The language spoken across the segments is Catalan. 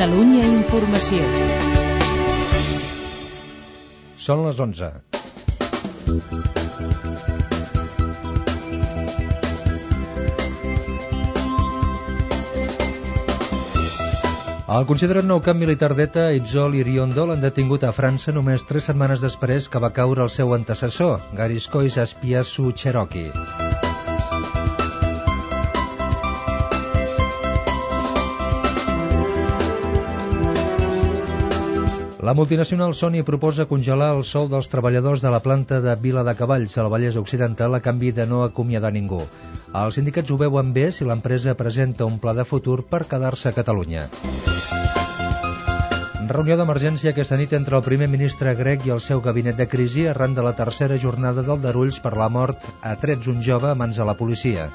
Catalunya Informació. Són les 11. El considerat nou camp militar d'ETA, Itzol Iriondo, l'han detingut a França només tres setmanes després que va caure el seu antecessor, Gariscois Espiasu Cherokee. La multinacional Sony proposa congelar el sou dels treballadors de la planta de Vila de Cavalls a la Vallès Occidental a canvi de no acomiadar ningú. Els sindicats ho veuen bé si l'empresa presenta un pla de futur per quedar-se a Catalunya. Reunió d'emergència aquesta nit entre el primer ministre grec i el seu gabinet de crisi arran de la tercera jornada del Darulls per la mort a trets un jove a mans de la policia.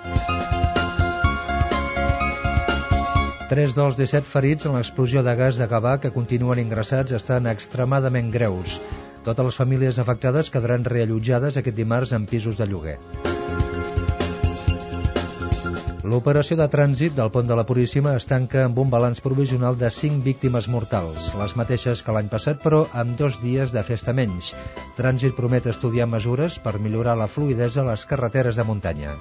Tres dels 17 ferits en l'explosió de gas de Gavà que continuen ingressats estan extremadament greus. Totes les famílies afectades quedaran reallotjades aquest dimarts en pisos de lloguer. L'operació de trànsit del pont de la Puríssima es tanca amb un balanç provisional de 5 víctimes mortals, les mateixes que l'any passat, però amb dos dies de festa menys. Trànsit promet estudiar mesures per millorar la fluidesa a les carreteres de muntanya.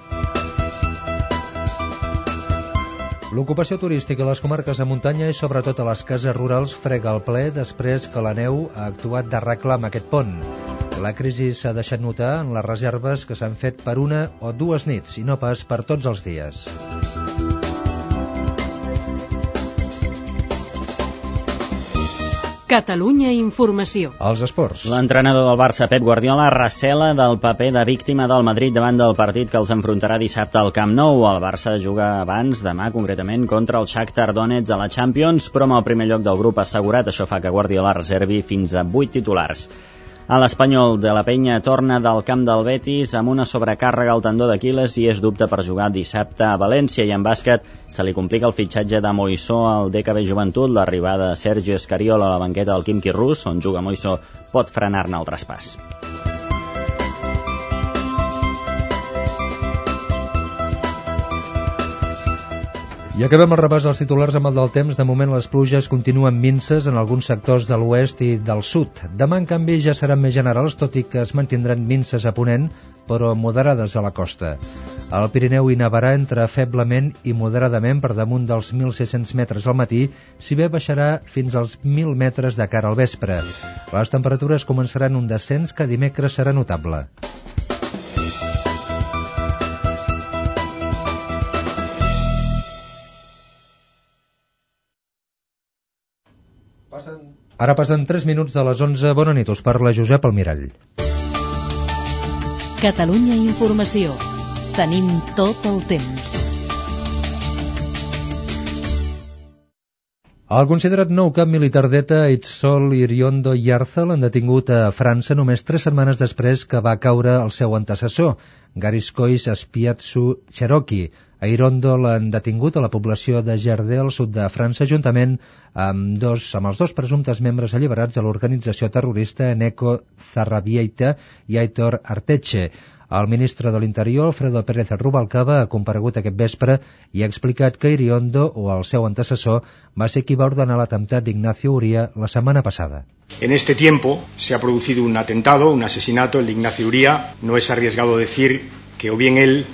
L'ocupació turística a les comarques de muntanya i sobretot a les cases rurals frega el ple després que la neu ha actuat de reclam aquest pont. La crisi s'ha deixat notar en les reserves que s'han fet per una o dues nits i no pas per tots els dies. Catalunya Informació. Els esports. L'entrenador del Barça, Pep Guardiola, recela del paper de víctima del Madrid davant del partit que els enfrontarà dissabte al Camp Nou. El Barça juga abans, demà concretament, contra el Shakhtar Donetsk a la Champions, però amb el primer lloc del grup assegurat. Això fa que Guardiola reservi fins a 8 titulars. A l'Espanyol de la Penya torna del camp del Betis amb una sobrecàrrega al tendó d'Aquiles i és dubte per jugar dissabte a València i en bàsquet se li complica el fitxatge de Moissó al DKB Joventut, l'arribada de Sergi Escariol a la banqueta del Quim Quirrús, on juga Moissó, pot frenar-ne el traspàs. I acabem el repàs dels titulars amb el del temps. De moment les pluges continuen minces en alguns sectors de l'oest i del sud. Demà, en canvi, ja seran més generals, tot i que es mantindran minces a ponent, però moderades a la costa. Al Pirineu hi nevarà entre feblement i moderadament per damunt dels 1.600 metres al matí, si bé baixarà fins als 1.000 metres de cara al vespre. Les temperatures començaran un descens que dimecres serà notable. Ara passen 3 minuts de les 11. Bona nit, us parla Josep Almirall. Catalunya Informació. Tenim tot el temps. El considerat nou cap militar d'ETA, Itzol Iriondo Yarza, l'han detingut a França només tres setmanes després que va caure el seu antecessor, Gariscois Espiatsu Cherokee. A Irondo l'han detingut a la població de Jardé, al sud de França, juntament amb, dos, amb els dos presumptes membres alliberats de l'organització terrorista Neko Zarrabieita i Aitor Arteche. El ministre de l'Interior, Alfredo Pérez Rubalcaba, ha comparegut aquest vespre i ha explicat que Iriondo, o el seu antecessor, va ser qui va ordenar l'atemptat d'Ignacio Uría la setmana passada. En este tiempo se ha producido un atentado, un asesinato, el de Ignacio Uría. No es arriesgado decir que o bien él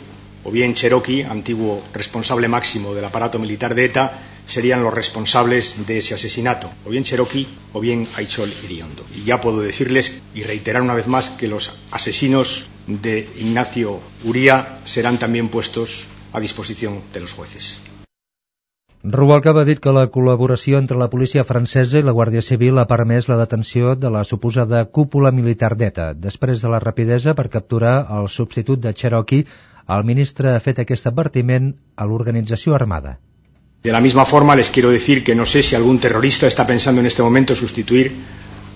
o bien Cherokee, antiguo responsable máximo del aparato militar de ETA, serían los responsables de ese asesinato, o bien Cherokee o bien Aichol Iriondo. Y ya puedo decirles y reiterar una vez más que los asesinos de Ignacio Uría serán también puestos a disposición de los jueces. Rubalcaba ha dit que la col·laboració entre la policia francesa i la Guàrdia Civil ha permès la detenció de la suposada cúpula militar d'ETA. Després de la rapidesa per capturar el substitut de Cherokee, el ministre ha fet aquest advertiment a l'organització armada. De la misma forma, les quiero decir que no sé si algún terrorista está pensando en este momento sustituir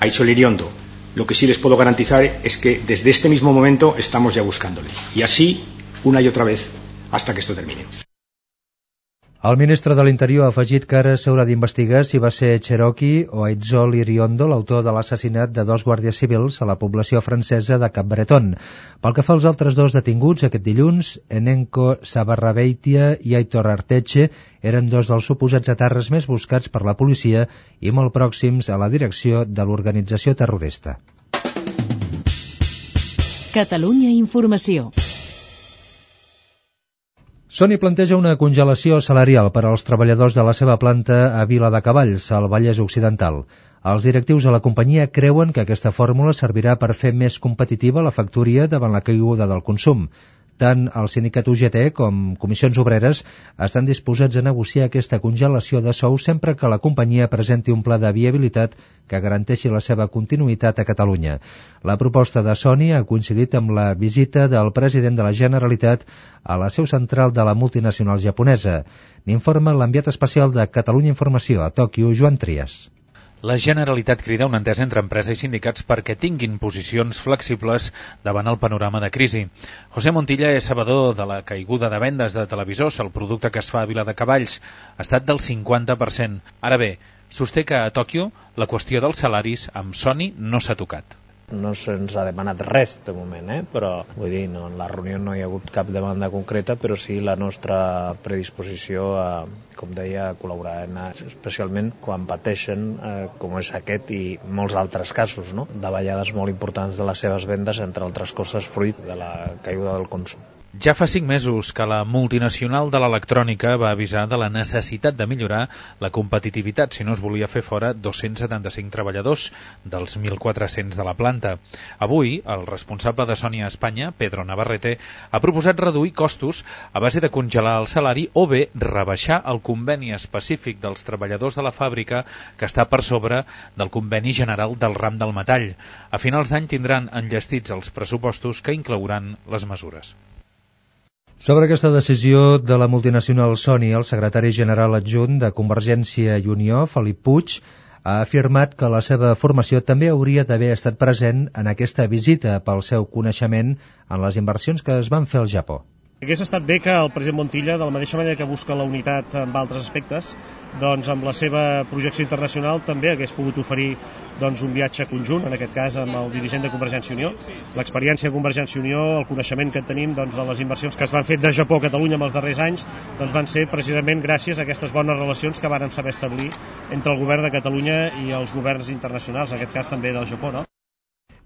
a Ichol Iriondo. Lo que sí les puedo garantizar es que desde este mismo momento estamos ya buscándole. Y así, una y otra vez, hasta que esto termine. El ministre de l'Interior ha afegit que ara s'haurà d'investigar si va ser Cherokee o Aitzol Iriondo l'autor de l'assassinat de dos guàrdies civils a la població francesa de Cap Breton. Pel que fa als altres dos detinguts aquest dilluns, Enenco Sabarrabeitia i Aitor Arteche eren dos dels suposats aterres més buscats per la policia i molt pròxims a la direcció de l'organització terrorista. Catalunya Informació. Sony planteja una congelació salarial per als treballadors de la seva planta a Vila de Cavalls, al Vallès Occidental. Els directius de la companyia creuen que aquesta fórmula servirà per fer més competitiva la factoria davant la caiguda del consum. Tant el sindicat UGT com comissions obreres estan disposats a negociar aquesta congelació de sou sempre que la companyia presenti un pla de viabilitat que garanteixi la seva continuïtat a Catalunya. La proposta de Sony ha coincidit amb la visita del president de la Generalitat a la seu central de la multinacional japonesa. N'informa l'enviat especial de Catalunya Informació a Tòquio, Joan Trias. La Generalitat crida una entesa entre empresa i sindicats perquè tinguin posicions flexibles davant el panorama de crisi. José Montilla és sabedor de la caiguda de vendes de televisors, el producte que es fa a Vila de Cavalls, ha estat del 50%. Ara bé, sosté que a Tòquio la qüestió dels salaris amb Sony no s'ha tocat no se'ns ha demanat res de moment, eh? però vull dir, no, en la reunió no hi ha hagut cap demanda concreta, però sí la nostra predisposició a, com deia, a col·laborar en, especialment quan pateixen, eh, com és aquest i molts altres casos, no? davallades molt importants de les seves vendes, entre altres coses fruit de la caiguda del consum. Ja fa cinc mesos que la multinacional de l'electrònica va avisar de la necessitat de millorar la competitivitat si no es volia fer fora 275 treballadors dels 1.400 de la planta. Avui, el responsable de Sony a Espanya, Pedro Navarrete, ha proposat reduir costos a base de congelar el salari o bé rebaixar el conveni específic dels treballadors de la fàbrica que està per sobre del conveni general del ram del metall. A finals d'any tindran enllestits els pressupostos que inclouran les mesures. Sobre aquesta decisió de la multinacional Sony, el secretari general adjunt de Convergència i Unió, Felip Puig, ha afirmat que la seva formació també hauria d'haver estat present en aquesta visita pel seu coneixement en les inversions que es van fer al Japó. Hauria estat bé que el president Montilla, de la mateixa manera que busca la unitat en altres aspectes, doncs amb la seva projecció internacional també hagués pogut oferir doncs, un viatge conjunt, en aquest cas amb el dirigent de Convergència i Unió. L'experiència de Convergència i Unió, el coneixement que tenim doncs, de les inversions que es van fer de Japó a Catalunya en els darrers anys, doncs, van ser precisament gràcies a aquestes bones relacions que varen saber establir entre el govern de Catalunya i els governs internacionals, en aquest cas també del Japó. No?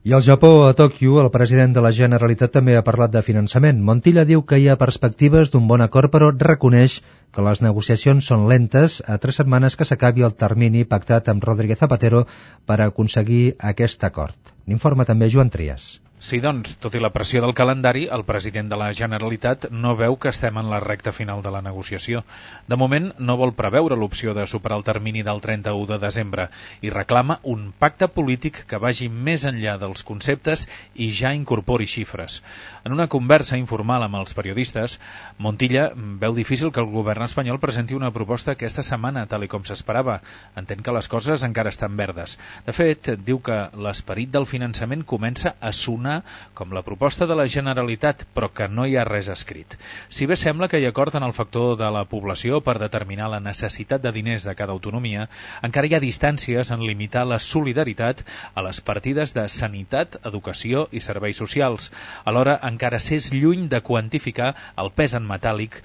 I al Japó, a Tòquio, el president de la Generalitat també ha parlat de finançament. Montilla diu que hi ha perspectives d'un bon acord, però reconeix que les negociacions són lentes a tres setmanes que s'acabi el termini pactat amb Rodríguez Zapatero per aconseguir aquest acord. N'informa també Joan Trias. Sí, doncs, tot i la pressió del calendari, el president de la Generalitat no veu que estem en la recta final de la negociació. De moment, no vol preveure l'opció de superar el termini del 31 de desembre i reclama un pacte polític que vagi més enllà dels conceptes i ja incorpori xifres. En una conversa informal amb els periodistes, Montilla veu difícil que el govern espanyol presenti una proposta aquesta setmana, tal com s'esperava. Entén que les coses encara estan verdes. De fet, diu que l'esperit del finançament comença a sonar una com la proposta de la Generalitat, però que no hi ha res escrit. Si bé sembla que hi ha acord en el factor de la població per determinar la necessitat de diners de cada autonomia, encara hi ha distàncies en limitar la solidaritat a les partides de sanitat, educació i serveis socials. Alhora, encara s'és lluny de quantificar el pes en metàl·lic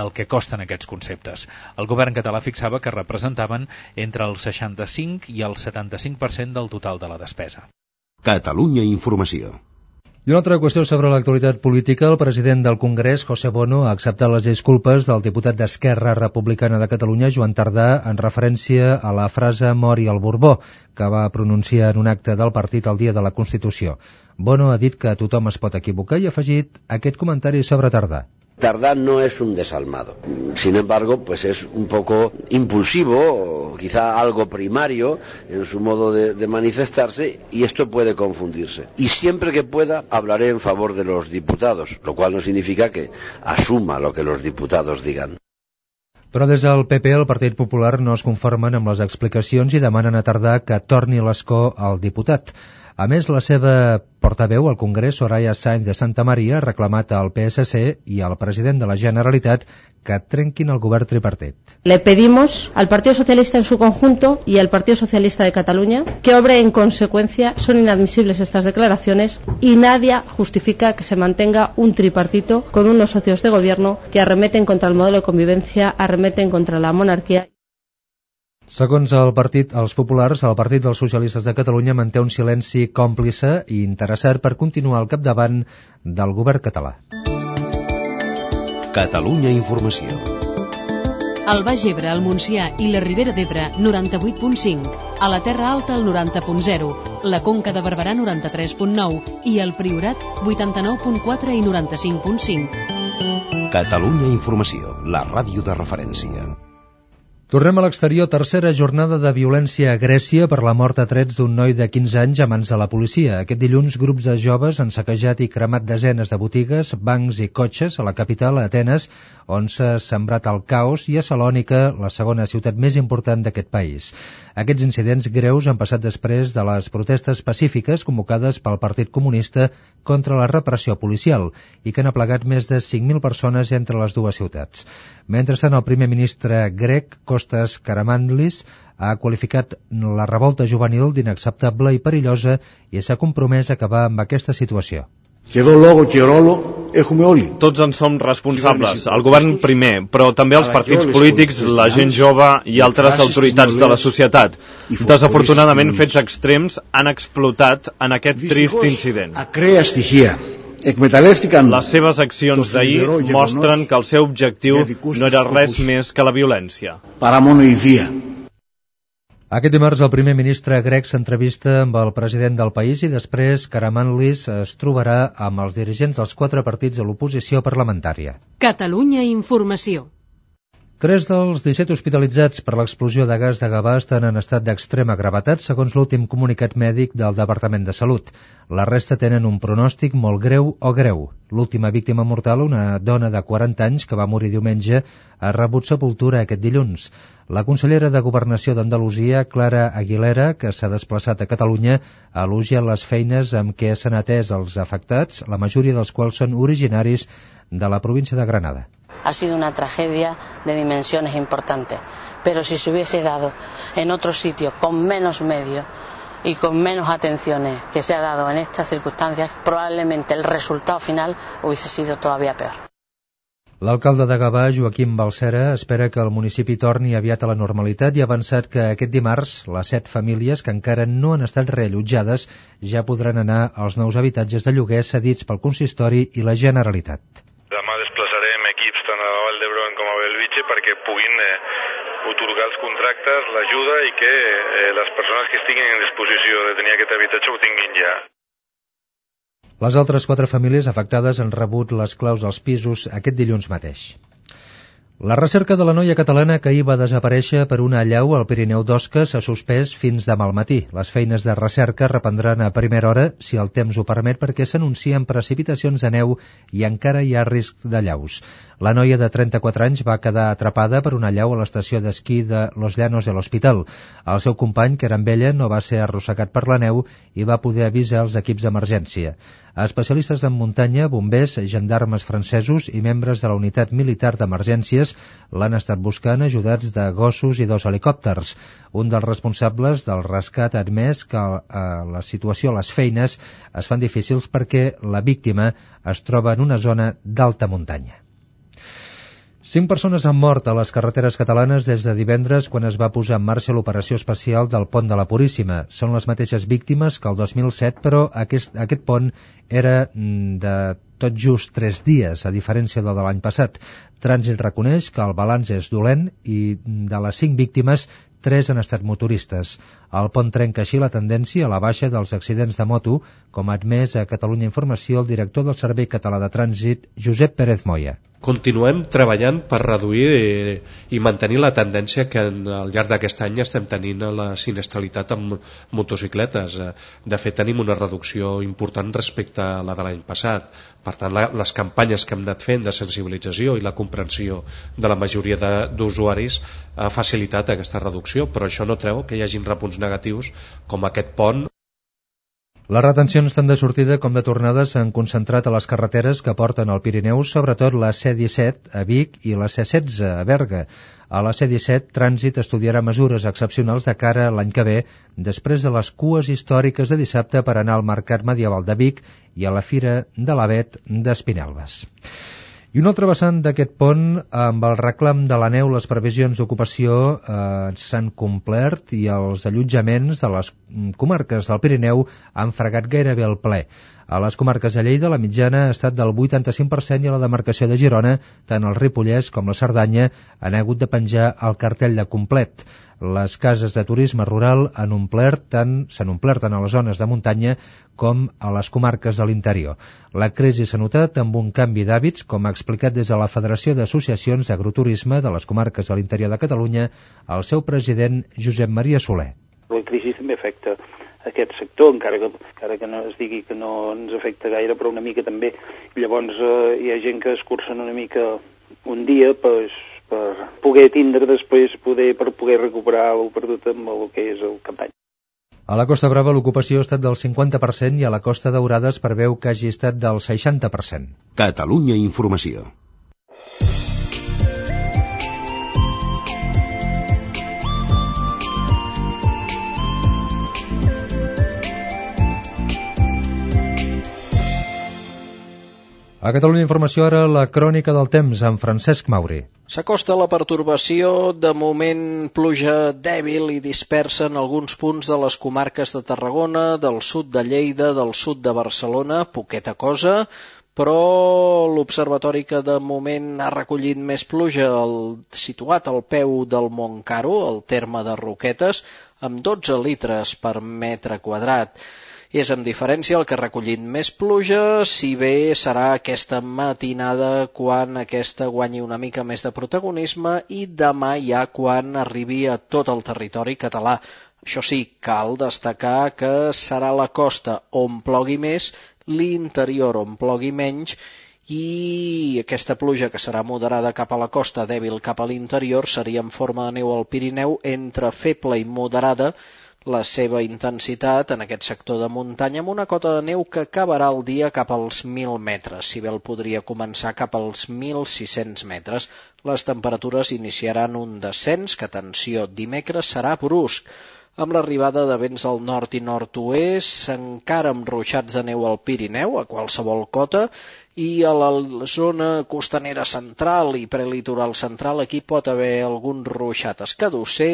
del que costen aquests conceptes. El govern català fixava que representaven entre el 65 i el 75% del total de la despesa. Catalunya Informació. I una altra qüestió sobre l'actualitat política. El president del Congrés, José Bono, ha acceptat les disculpes del diputat d'Esquerra Republicana de Catalunya, Joan Tardà, en referència a la frase mori al Borbó, que va pronunciar en un acte del partit el dia de la Constitució. Bono ha dit que tothom es pot equivocar i ha afegit aquest comentari sobre Tardà. Tardá no es un desalmado. Sin embargo, pues es un poco impulsivo, quizá algo primario en su modo de, de, manifestarse y esto puede confundirse. Y siempre que pueda hablaré en favor de los diputados, lo cual no significa que asuma lo que los diputados digan. Però des del PP, el Partit Popular, no es conformen amb les explicacions i demanen a tardar que torni l'escó al diputat. A més, la seva portaveu al Congrés, Soraya Sainz de Santa Maria, ha reclamat al PSC i al president de la Generalitat que trenquin el govern tripartit. Le pedimos al Partido Socialista en su conjunto y al Partido Socialista de Cataluña que obre en consecuencia. Son inadmisibles estas declaraciones y nadie justifica que se mantenga un tripartito con unos socios de gobierno que arremeten contra el modelo de convivencia, arremeten contra la monarquía. Segons el partit, els populars, el Partit dels Socialistes de Catalunya manté un silenci còmplice i interessat per continuar al capdavant del govern català. Catalunya Informació. El Baix Ebre, el Montsià i la Ribera d'Ebre, 98.5. A la Terra Alta, el 90.0. La Conca de Barberà, 93.9. I el Priorat, 89.4 i 95.5. Catalunya Informació, la ràdio de referència. Tornem a l'exterior, tercera jornada de violència a Grècia per la mort a trets d'un noi de 15 anys a mans de la policia. Aquest dilluns, grups de joves han saquejat i cremat desenes de botigues, bancs i cotxes a la capital, a Atenes, on s'ha sembrat el caos, i a Salònica, la segona ciutat més important d'aquest país. Aquests incidents greus han passat després de les protestes pacífiques convocades pel Partit Comunista contra la repressió policial i que han aplegat més de 5.000 persones entre les dues ciutats. Mentrestant, el primer ministre grec, Costas Karamandlis, ha qualificat la revolta juvenil d'inacceptable i perillosa i s'ha compromès a acabar amb aquesta situació. Και εδώ λόγο και ρόλο έχουμε όλοι. Tots en som responsables, el govern primer, però també els partits polítics, la gent jove i altres autoritats de la societat. Desafortunadament, fets extrems han explotat en aquest trist incident. Ακραία στοιχεία εκμεταλλεύτηκαν les seves accions d'ahir mostren que el seu objectiu no era res més que la violència. Aquest dimarts el primer ministre grec s'entrevista amb el president del país i després Karamanlis es trobarà amb els dirigents dels quatre partits de l'oposició parlamentària. Catalunya Informació. Tres dels 17 hospitalitzats per l'explosió de gas de Gavà estan en estat d'extrema gravetat, segons l'últim comunicat mèdic del Departament de Salut. La resta tenen un pronòstic molt greu o greu. L'última víctima mortal, una dona de 40 anys que va morir diumenge, ha rebut sepultura aquest dilluns. La consellera de Governació d'Andalusia, Clara Aguilera, que s'ha desplaçat a Catalunya, ha elogiat les feines amb què s'han atès els afectats, la majoria dels quals són originaris de la província de Granada. Ha sido una tragedia de dimensiones importantes. Pero si se hubiese dado en otro sitio con menos medios y con menos atenciones que se ha dado en estas circunstancias, probablemente el resultado final hubiese sido todavía peor. L'alcalde de Gavà, Joaquim Balcera, espera que el municipi torni aviat a la normalitat i ha avançat que aquest dimarts les set famílies que encara no han estat reallotjades ja podran anar als nous habitatges de lloguer cedits pel consistori i la Generalitat. Demà desplaçarem equips tant a la Vall d'Hebron com a Belvitge perquè puguin eh, otorgar els contractes, l'ajuda i que eh, les persones que estiguin en disposició de tenir aquest habitatge ho tinguin ja. Les altres quatre famílies afectades han rebut les claus dels pisos aquest dilluns mateix. La recerca de la noia catalana que ahir va desaparèixer per una allau al Pirineu d'Osca s'ha suspès fins demà al matí. Les feines de recerca reprendran a primera hora, si el temps ho permet, perquè s'anuncien precipitacions de neu i encara hi ha risc de llaus. La noia de 34 anys va quedar atrapada per una llau a l'estació d'esquí de Los Llanos de l'Hospital. El seu company, que era amb ella, no va ser arrossegat per la neu i va poder avisar els equips d'emergència. Especialistes en muntanya, bombers, gendarmes francesos i membres de la unitat militar d'emergències l'han estat buscant ajudats de gossos i dos helicòpters. Un dels responsables del rescat ha admès que eh, la situació a les feines es fan difícils perquè la víctima es troba en una zona d'alta muntanya. Cinc persones han mort a les carreteres catalanes des de divendres quan es va posar en marxa l'operació especial del pont de la Puríssima. Són les mateixes víctimes que el 2007, però aquest, aquest pont era mm, de tot just tres dies, a diferència del de l'any passat. Trànsit reconeix que el balanç és dolent i de les cinc víctimes, tres han estat motoristes. El pont trenca així la tendència a la baixa dels accidents de moto, com ha admès a Catalunya Informació el director del Servei Català de Trànsit, Josep Pérez Moya continuem treballant per reduir i, i mantenir la tendència que en, al llarg d'aquest any estem tenint a la sinestralitat amb motocicletes. De fet, tenim una reducció important respecte a la de l'any passat. Per tant, la, les campanyes que hem anat fent de sensibilització i la comprensió de la majoria d'usuaris ha facilitat aquesta reducció, però això no treu que hi hagin repunts negatius com aquest pont Les retencions tant de sortida com de tornada s'han concentrat a les carreteres que porten al Pirineu, sobretot la C-17 a Vic i la C-16 a Berga. A la C-17, Trànsit estudiarà mesures excepcionals de cara a l'any que ve, després de les cues històriques de dissabte per anar al Mercat Medieval de Vic i a la Fira de l'Avet d'Espinelves. I un altre vessant d'aquest pont, amb el reclam de la neu, les previsions d'ocupació eh, s'han complert i els allotjaments de les comarques del Pirineu han fregat gairebé el ple. A les comarques de Lleida la mitjana ha estat del 85% i a la demarcació de Girona, tant el Ripollès com la Cerdanya han hagut de penjar el cartell de complet. Les cases de turisme rural han omplert tant, s'han omplert tant a les zones de muntanya com a les comarques de l'interior. La crisi s'ha notat amb un canvi d'hàbits, com ha explicat des de la Federació d'Associacions d'Agroturisme de les comarques de l'interior de Catalunya, el seu president Josep Maria Soler. La crisi també afecta aquest sector, encara que, encara que no es digui que no ens afecta gaire, però una mica també. Llavors eh, hi ha gent que escurcen una mica un dia, pues, per poder tindre després, poder, per poder recuperar el perdut amb el que és el campany. A la Costa Brava l'ocupació ha estat del 50% i a la Costa Daurada es preveu que hagi estat del 60%. Catalunya Informació. A Catalunya Informació ara la crònica del temps amb Francesc Mauri. S'acosta la pertorbació, de moment pluja dèbil i dispersa en alguns punts de les comarques de Tarragona, del sud de Lleida, del sud de Barcelona, poqueta cosa, però l'observatori que de moment ha recollit més pluja, el, situat al peu del Montcaro, al terme de Roquetes, amb 12 litres per metre quadrat. És amb diferència el que ha recollit més pluja, si bé serà aquesta matinada quan aquesta guanyi una mica més de protagonisme i demà ja quan arribi a tot el territori català. Això sí, cal destacar que serà la costa on plogui més, l'interior on plogui menys i aquesta pluja que serà moderada cap a la costa, dèbil cap a l'interior, seria en forma de neu al Pirineu entre feble i moderada, la seva intensitat en aquest sector de muntanya amb una cota de neu que acabarà el dia cap als 1.000 metres, si bé el podria començar cap als 1.600 metres. Les temperatures iniciaran un descens que, atenció, dimecres serà brusc, amb l'arribada de vents al nord i nord-oest, encara amb ruixats de neu al Pirineu, a qualsevol cota, i a la zona costanera central i prelitoral central aquí pot haver algun ruixat escadusser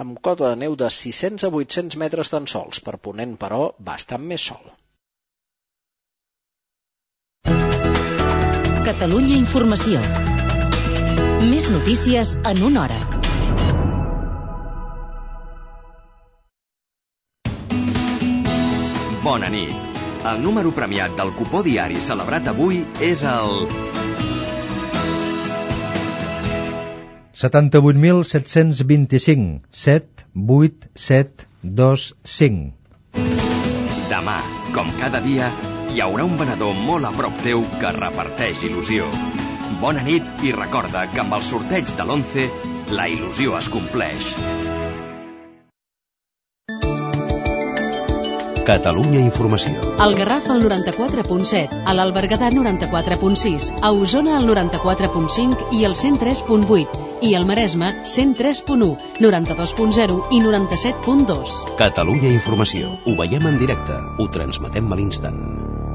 amb cota de neu de 600 a 800 metres tan sols, per ponent però bastant més sol. Catalunya Informació. Més notícies en una hora. Bona nit. El número premiat del cupó diari celebrat avui és el... 78.725 7 8 7 2 5 Demà, com cada dia, hi haurà un venedor molt a prop teu que reparteix il·lusió. Bona nit i recorda que amb el sorteig de l'11 la il·lusió es compleix. Catalunya Informació. Al Garraf al 94.7, a l'Albergadà 94.6, a Osona al 94.5 i al 103.8 i al Maresme 103.1, 92.0 i 97.2. Catalunya Informació. Ho veiem en directe. Ho transmetem a l'instant.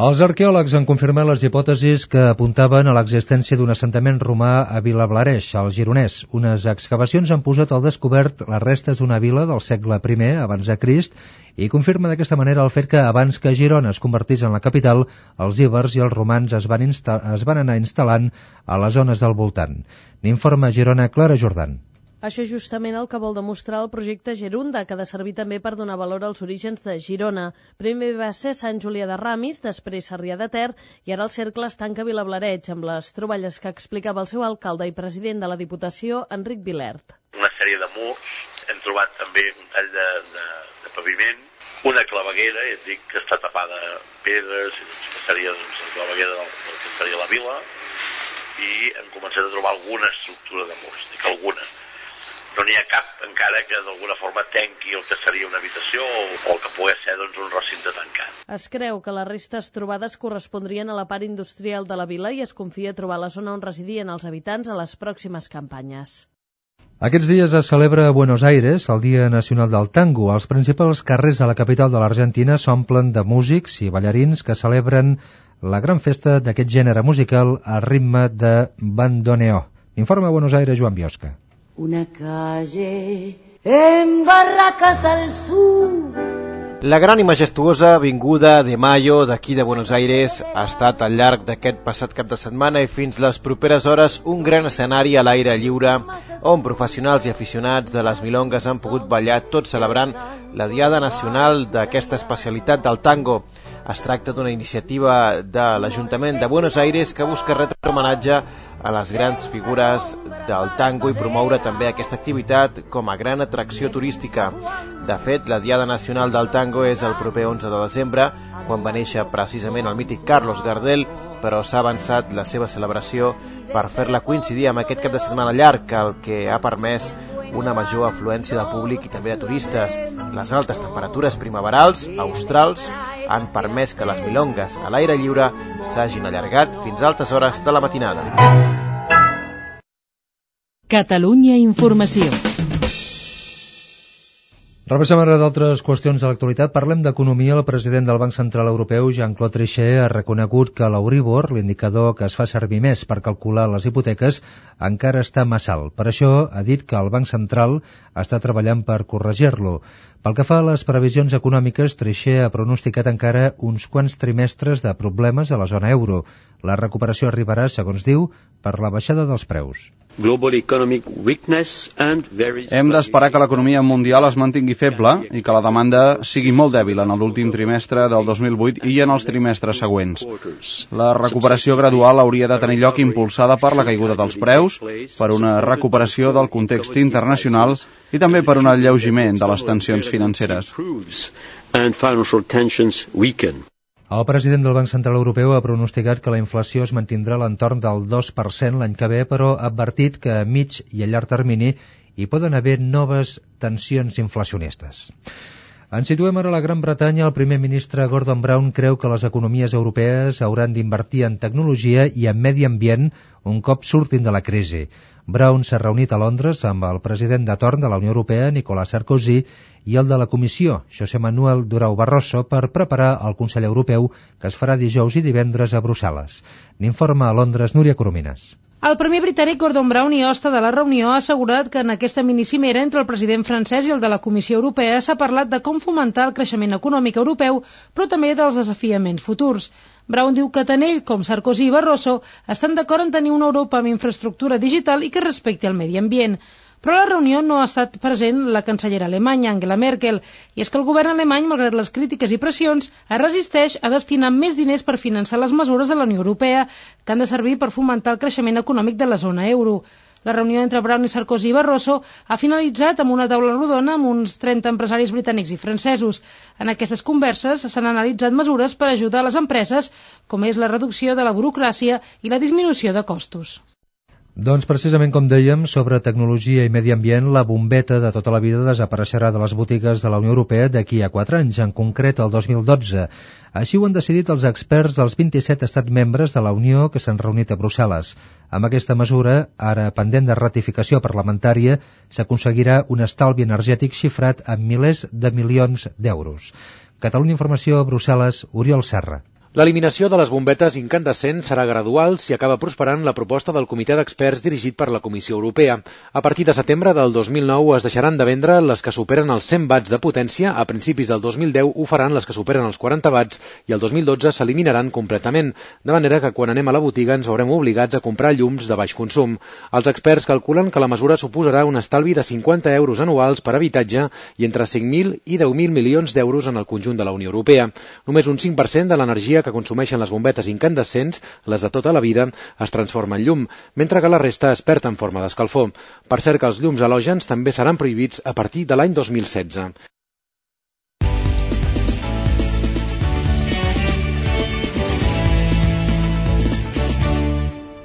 Els arqueòlegs han confirmat les hipòtesis que apuntaven a l'existència d'un assentament romà a Vilablareix, al Gironès. Unes excavacions han posat al descobert les restes d'una vila del segle I abans de Crist i confirma d'aquesta manera el fet que abans que Girona es convertís en la capital, els íbers i els romans es van, es van anar instal·lant a les zones del voltant. N'informa Girona Clara Jordan. Això és justament el que vol demostrar el projecte Gerunda, que ha de servir també per donar valor als orígens de Girona. Primer va ser Sant Julià de Ramis, després Sarrià de Ter, i ara el cercle es tanca a Vilablareig, amb les troballes que explicava el seu alcalde i president de la Diputació, Enric Vilert. Una sèrie de murs, hem trobat també un tall de, de, de paviment, una claveguera, ja et dic, que està tapada pedres, que seria doncs, la claveguera del, del que seria la vila, i hem començat a trobar alguna estructura de murs, dic alguna no n'hi ha cap encara que d'alguna forma tenqui el que seria una habitació o, o el que pugui ser doncs, un recinte tancat. Es creu que les restes trobades correspondrien a la part industrial de la vila i es confia trobar la zona on residien els habitants a les pròximes campanyes. Aquests dies es celebra a Buenos Aires el Dia Nacional del Tango. Els principals carrers de la capital de l'Argentina s'omplen de músics i ballarins que celebren la gran festa d'aquest gènere musical al ritme de bandoneó. Informa a Buenos Aires Joan Biosca. Una calle en Barracas al sur la gran i majestuosa Avinguda de Mayo d'aquí de Buenos Aires ha estat al llarg d'aquest passat cap de setmana i fins les properes hores un gran escenari a l'aire lliure on professionals i aficionats de les milongues han pogut ballar tot celebrant la Diada Nacional d'aquesta especialitat del tango. Es tracta d'una iniciativa de l'Ajuntament de Buenos Aires que busca retre homenatge a les grans figures del tango i promoure també aquesta activitat com a gran atracció turística. De fet, la Diada Nacional del Tango és el proper 11 de desembre, quan va néixer precisament el mític Carlos Gardel, però s'ha avançat la seva celebració per fer-la coincidir amb aquest cap de setmana llarg, el que ha permès una major afluència de públic i també de turistes. Les altes temperatures primaverals, australs, han permès que les milongues a l'aire lliure s'hagin allargat fins a altes hores de la matinada. Catalunya Informació. Repassem ara d'altres qüestions de l'actualitat. Parlem d'economia. El president del Banc Central Europeu, Jean-Claude Trichet, ha reconegut que l'Euribor, l'indicador que es fa servir més per calcular les hipoteques, encara està massa alt. Per això ha dit que el Banc Central està treballant per corregir-lo. Pel que fa a les previsions econòmiques, Trichet ha pronosticat encara uns quants trimestres de problemes a la zona euro. La recuperació arribarà, segons diu, per la baixada dels preus. Hem d'esperar que l'economia mundial es mantingui feble i que la demanda sigui molt dèbil en l'últim trimestre del 2008 i en els trimestres següents. La recuperació gradual hauria de tenir lloc impulsada per la caiguda dels preus, per una recuperació del context internacional i també per un alleugiment de les tensions financeres. El president del Banc Central Europeu ha pronosticat que la inflació es mantindrà a l'entorn del 2% l'any que ve, però ha advertit que a mig i a llarg termini hi poden haver noves tensions inflacionistes. Ens situem ara a la Gran Bretanya. El primer ministre Gordon Brown creu que les economies europees hauran d'invertir en tecnologia i en medi ambient un cop surtin de la crisi. Brown s'ha reunit a Londres amb el president de torn de la Unió Europea, Nicolas Sarkozy, i el de la Comissió, José Manuel Durau Barroso, per preparar el Consell Europeu que es farà dijous i divendres a Brussel·les. N'informa a Londres Núria Coromines. El primer britànic Gordon Brown i hoste de la reunió ha assegurat que en aquesta minicimera entre el president francès i el de la Comissió Europea s'ha parlat de com fomentar el creixement econòmic europeu, però també dels desafiaments futurs. Brown diu que tant ell com Sarkozy i Barroso estan d'acord en tenir una Europa amb infraestructura digital i que respecti el medi ambient. Però a la reunió no ha estat present la cancellera alemanya, Angela Merkel, i és que el govern alemany, malgrat les crítiques i pressions, es resisteix a destinar més diners per finançar les mesures de la Unió Europea, que han de servir per fomentar el creixement econòmic de la zona euro. La reunió entre Brown i Sarkozy i Barroso ha finalitzat amb una taula rodona amb uns 30 empresaris britànics i francesos. En aquestes converses s'han analitzat mesures per ajudar les empreses, com és la reducció de la burocràcia i la disminució de costos. Doncs precisament com dèiem, sobre tecnologia i medi ambient, la bombeta de tota la vida desapareixerà de les botigues de la Unió Europea d'aquí a 4 anys, en concret el 2012. Així ho han decidit els experts dels 27 estats membres de la Unió que s'han reunit a Brussel·les. Amb aquesta mesura, ara pendent de ratificació parlamentària, s'aconseguirà un estalvi energètic xifrat en milers de milions d'euros. Catalunya Informació, Brussel·les, Oriol Serra. L'eliminació de les bombetes incandescents serà gradual si acaba prosperant la proposta del comitè d'experts dirigit per la Comissió Europea. A partir de setembre del 2009 es deixaran de vendre les que superen els 100 watts de potència, a principis del 2010 ho faran les que superen els 40 watts i el 2012 s'eliminaran completament, de manera que quan anem a la botiga ens veurem obligats a comprar llums de baix consum. Els experts calculen que la mesura suposarà un estalvi de 50 euros anuals per habitatge i entre 5.000 i 10.000 milions d'euros en el conjunt de la Unió Europea. Només un 5% de l'energia que consumeixen les bombetes incandescents, les de tota la vida, es transforma en llum, mentre que la resta es perd en forma d'escalfor. Per cert que els llums halògens també seran prohibits a partir de l'any 2016.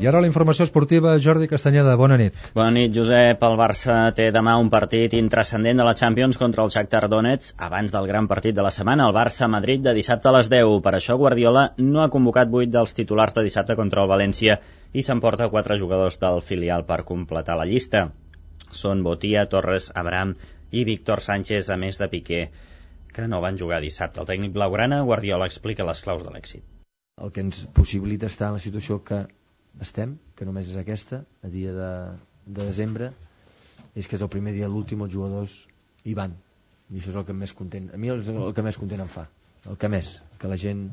I ara la informació esportiva, Jordi Castanyeda, bona nit. Bona nit, Josep. El Barça té demà un partit intrascendent de la Champions contra el Shakhtar Donetsk abans del gran partit de la setmana, el Barça-Madrid de dissabte a les 10. Per això Guardiola no ha convocat 8 dels titulars de dissabte contra el València i s'emporta 4 jugadors del filial per completar la llista. Són Botia, Torres, Abraham i Víctor Sánchez, a més de Piqué, que no van jugar dissabte. El tècnic blaugrana, Guardiola, explica les claus de l'èxit. El que ens possibilita estar en la situació que estem, que només és aquesta, a dia de, de desembre, és que és el primer dia l'últim els jugadors hi van. I això és el que més content, a mi és el que més content em fa, el que més, que la gent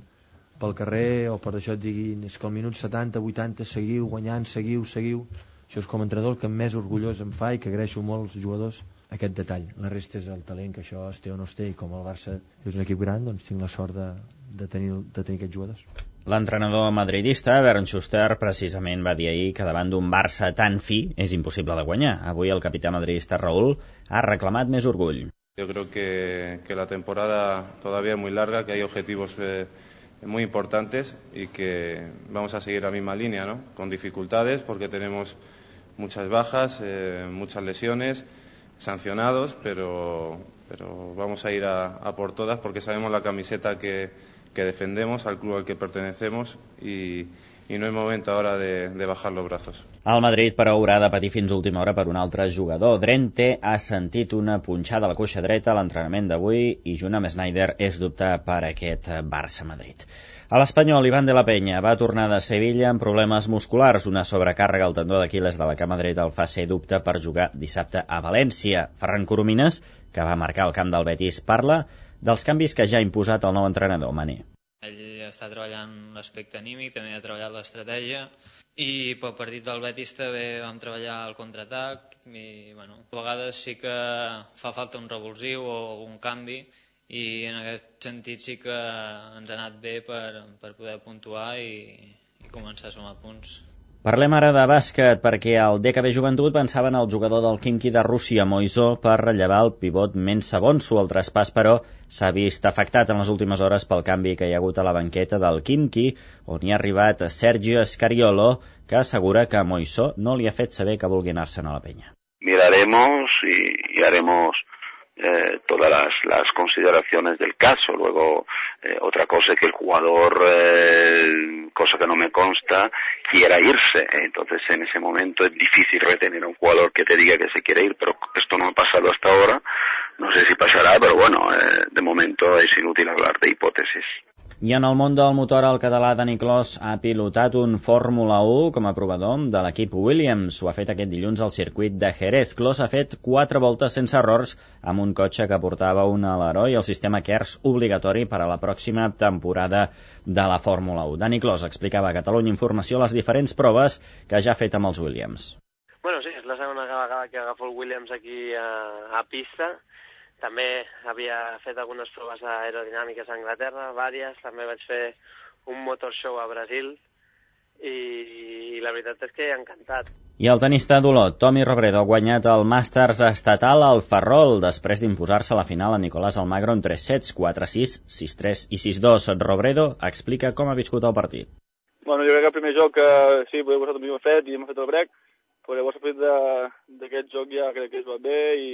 pel carrer o per això et diguin és que al minut 70, 80 seguiu guanyant, seguiu, seguiu, això és com a entrenador el que més orgullós em fa i que agraeixo molt als jugadors aquest detall. La resta és el talent, que això es té o no es té, i com el Barça és un equip gran, doncs tinc la sort de, de, tenir, de tenir aquests jugadors. L'entrenador madridista, Bernd Schuster, precisament va dir ahir que davant d'un Barça tan fi és impossible de guanyar. Avui el capità madridista Raúl ha reclamat més orgull. Yo creo que, que la temporada todavía es muy larga, que hay objetivos eh, muy importantes y que vamos a seguir la misma línea, ¿no? Con dificultades porque tenemos muchas bajas, eh, muchas lesiones, sancionados, pero, pero vamos a ir a, a por todas porque sabemos la camiseta que, que defendemos, al club al que pertenecemos y, i no és moment ara de, de bajar los brazos. El Madrid, però, haurà de patir fins a última hora per un altre jugador. Drente ha sentit una punxada a la coixa dreta a l'entrenament d'avui i junt amb Snyder és dubte per aquest Barça-Madrid. A l'Espanyol, Ivan de la Penya va tornar de Sevilla amb problemes musculars. Una sobrecàrrega al tendó d'Aquiles de la cama dreta el fa ser dubte per jugar dissabte a València. Ferran Coromines, que va marcar el camp del Betis, parla dels canvis que ja ha imposat el nou entrenador, Mané. Ell està treballant l'aspecte anímic, també ha treballat l'estratègia i pel partit del Betis també vam treballar el contraatac i bueno, a vegades sí que fa falta un revulsiu o un canvi i en aquest sentit sí que ens ha anat bé per, per poder puntuar i, i començar a sumar punts. Parlem ara de bàsquet, perquè el DKB Joventut pensava en el jugador del Kimki de Rússia, Moisó, per rellevar el pivot Mensa Bonsu. El traspàs, però, s'ha vist afectat en les últimes hores pel canvi que hi ha hagut a la banqueta del Kimki, on hi ha arribat Sergio Escariolo, que assegura que Moisó no li ha fet saber que vulgui anar-se'n a la penya. Miraremos y, y haremos eh, todas las, las, consideraciones del caso. Luego, eh, otra cosa es que el jugador, eh, cosa que no me consta, quiera irse. Entonces, en ese momento es difícil retener a un jugador que te diga que se quiere ir, pero esto no ha pasado hasta ahora. No sé si pasará, pero bueno, de momento es inútil hablar de hipótesis. I en el món del motor, el català Dani Clos ha pilotat un Fórmula 1 com a provador de l'equip Williams. Ho ha fet aquest dilluns al circuit de Jerez. Clos ha fet quatre voltes sense errors amb un cotxe que portava un aleró i el sistema KERS obligatori per a la pròxima temporada de la Fórmula 1. Dani Clos explicava a Catalunya Informació les diferents proves que ja ha fet amb els Williams. Bueno, sí, és la segona vegada que agafo el Williams aquí a, a pista també havia fet algunes proves aerodinàmiques a Anglaterra, vàries, també vaig fer un motor show a Brasil i, i la veritat és que he encantat. I el tenista d'Olot, Tomi Robredo, ha guanyat el Masters estatal al Ferrol després d'imposar-se a la final a Nicolás Almagro en 3 sets, 4-6, 6-3 i 6-2. Robredo explica com ha viscut el partit. Bueno, jo crec que el primer joc, eh, sí, poder posar el fet i hem fet el break, però llavors el d'aquest joc ja crec que es va bé i,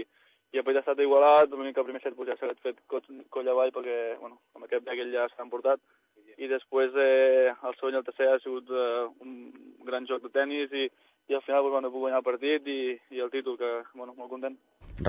i partit ha estat igualat, l'únic que el primer set pues, ja s'ha fet coll avall perquè bueno, amb aquest break ja s'ha emportat i després eh, el segon i el tercer ha sigut eh, un gran joc de tennis i, i al final pues, bueno, he pogut guanyar el partit i, i el títol, que bueno, molt content.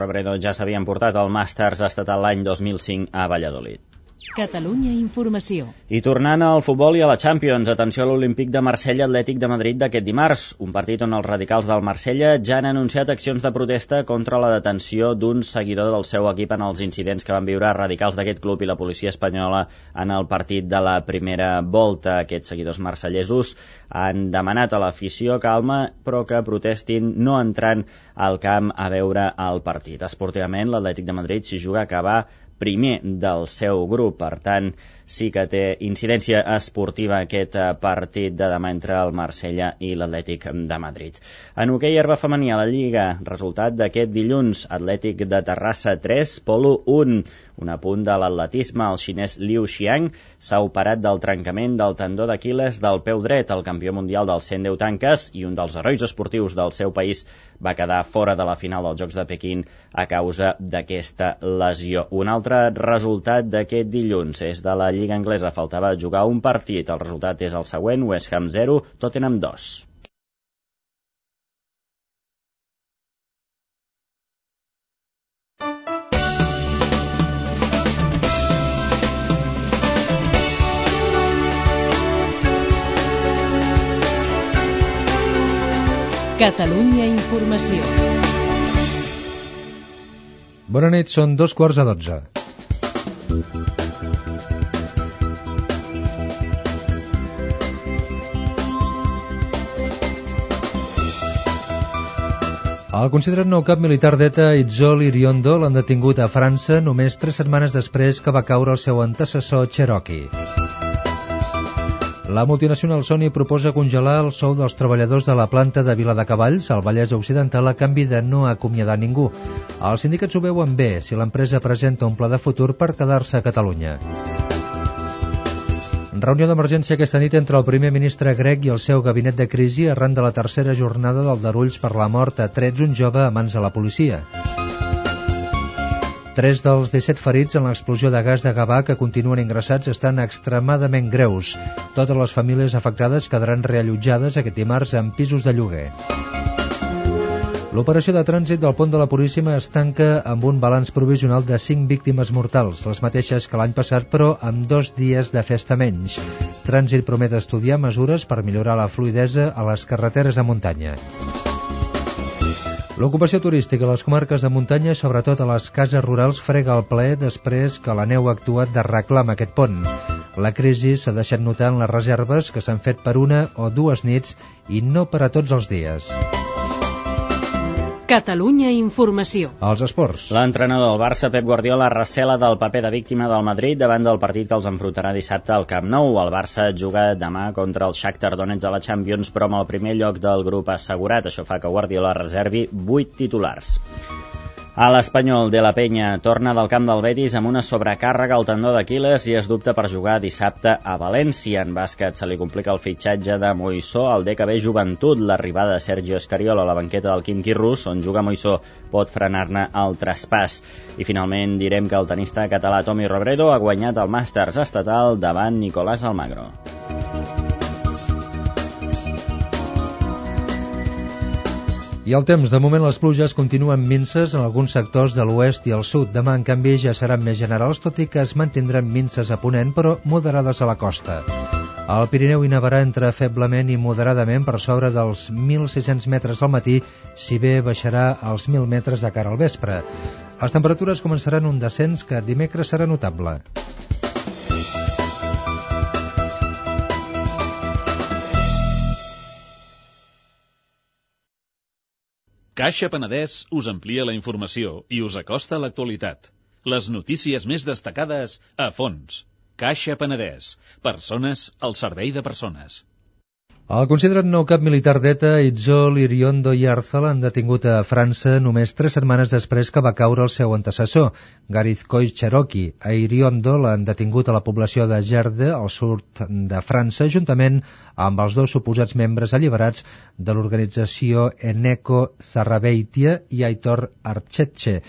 Robredo ja s'havia emportat el Masters estatal l'any 2005 a Valladolid. Catalunya Informació. I tornant al futbol i a la Champions, atenció a l'Olímpic de Marsella Atlètic de Madrid d'aquest dimarts, un partit on els radicals del Marsella ja han anunciat accions de protesta contra la detenció d'un seguidor del seu equip en els incidents que van viure radicals d'aquest club i la policia espanyola en el partit de la primera volta. Aquests seguidors marcellesos han demanat a l'afició calma, però que protestin no entrant al camp a veure el partit. Esportivament, l'Atlètic de Madrid s'hi juga a acabar primer del seu grup. Per tant, sí que té incidència esportiva aquest eh, partit de demà entre el Marsella i l'Atlètic de Madrid. En hoquei herba femení a la Lliga, resultat d'aquest dilluns, Atlètic de Terrassa 3, Polo 1. Un apunt de l'atletisme, el xinès Liu Xiang s'ha operat del trencament del tendó d'Aquiles del peu dret. El campió mundial dels 110 tanques i un dels herois esportius del seu país va quedar fora de la final dels Jocs de Pequín a causa d'aquesta lesió. Un altre resultat d'aquest dilluns és de la Lliga Anglesa. Faltava jugar un partit. El resultat és el següent, West Ham 0, Tottenham 2. Catalunya Informació. Bona nit, són dos quarts a dotze. El considerat nou cap militar d'ETA, Itzol Iriondo, l'han detingut a França només tres setmanes després que va caure el seu antecessor Cherokee. La multinacional Sony proposa congelar el sou dels treballadors de la planta de Viladecavalls, al Vallès Occidental, a canvi de no acomiadar ningú. Els sindicats ho veuen bé si l'empresa presenta un pla de futur per quedar-se a Catalunya. Reunió d'emergència aquesta nit entre el primer ministre grec i el seu gabinet de crisi arran de la tercera jornada del Darulls per la mort a trets un jove a mans de la policia. Tres dels 17 ferits en l'explosió de gas de Gavà que continuen ingressats estan extremadament greus. Totes les famílies afectades quedaran reallotjades aquest dimarts en pisos de lloguer. L'operació de trànsit del pont de la Puríssima es tanca amb un balanç provisional de 5 víctimes mortals, les mateixes que l'any passat, però amb dos dies de festa menys. Trànsit promet estudiar mesures per millorar la fluidesa a les carreteres de muntanya. L'ocupació turística a les comarques de muntanya, sobretot a les cases rurals, frega el ple després que la neu ha actuat de reclam aquest pont. La crisi s'ha deixat notar en les reserves que s'han fet per una o dues nits i no per a tots els dies. Catalunya Informació. Els esports. L'entrenador del Barça, Pep Guardiola, recela del paper de víctima del Madrid davant del partit que els enfrontarà dissabte al Camp Nou. El Barça juga demà contra el Shakhtar Donetsk a la Champions, però amb el primer lloc del grup assegurat. Això fa que Guardiola reservi 8 titulars. A l'Espanyol de la Penya torna del camp del Betis amb una sobrecàrrega al tendó d'Aquiles i es dubta per jugar dissabte a València. En bàsquet se li complica el fitxatge de Moissó al DKB Joventut. L'arribada de Sergio Escariol a la banqueta del Quim Quirrus, on juga Moissó, pot frenar-ne el traspàs. I finalment direm que el tenista català Tomi Robredo ha guanyat el Masters estatal davant Nicolás Almagro. I el temps, de moment les pluges continuen minces en alguns sectors de l'oest i el sud. Demà, en canvi, ja seran més generals, tot i que es mantindran minces a ponent, però moderades a la costa. Al Pirineu hi nevarà entre feblement i moderadament per sobre dels 1.600 metres al matí, si bé baixarà als 1.000 metres de cara al vespre. Les temperatures començaran un descens que dimecres serà notable. Caixa Penedès us amplia la informació i us acosta a l'actualitat. Les notícies més destacades a fons. Caixa Penedès. Persones al servei de persones. El considerat nou cap militar d'ETA, Itzol Iriondo Yarza, l'han detingut a França només tres setmanes després que va caure el seu antecessor, Garith Coix Cherokee. A Iriondo l'han detingut a la població de Gerde, al sud de França, juntament amb els dos suposats membres alliberats de l'organització Eneco Zarrabeitia i Aitor Archetxe.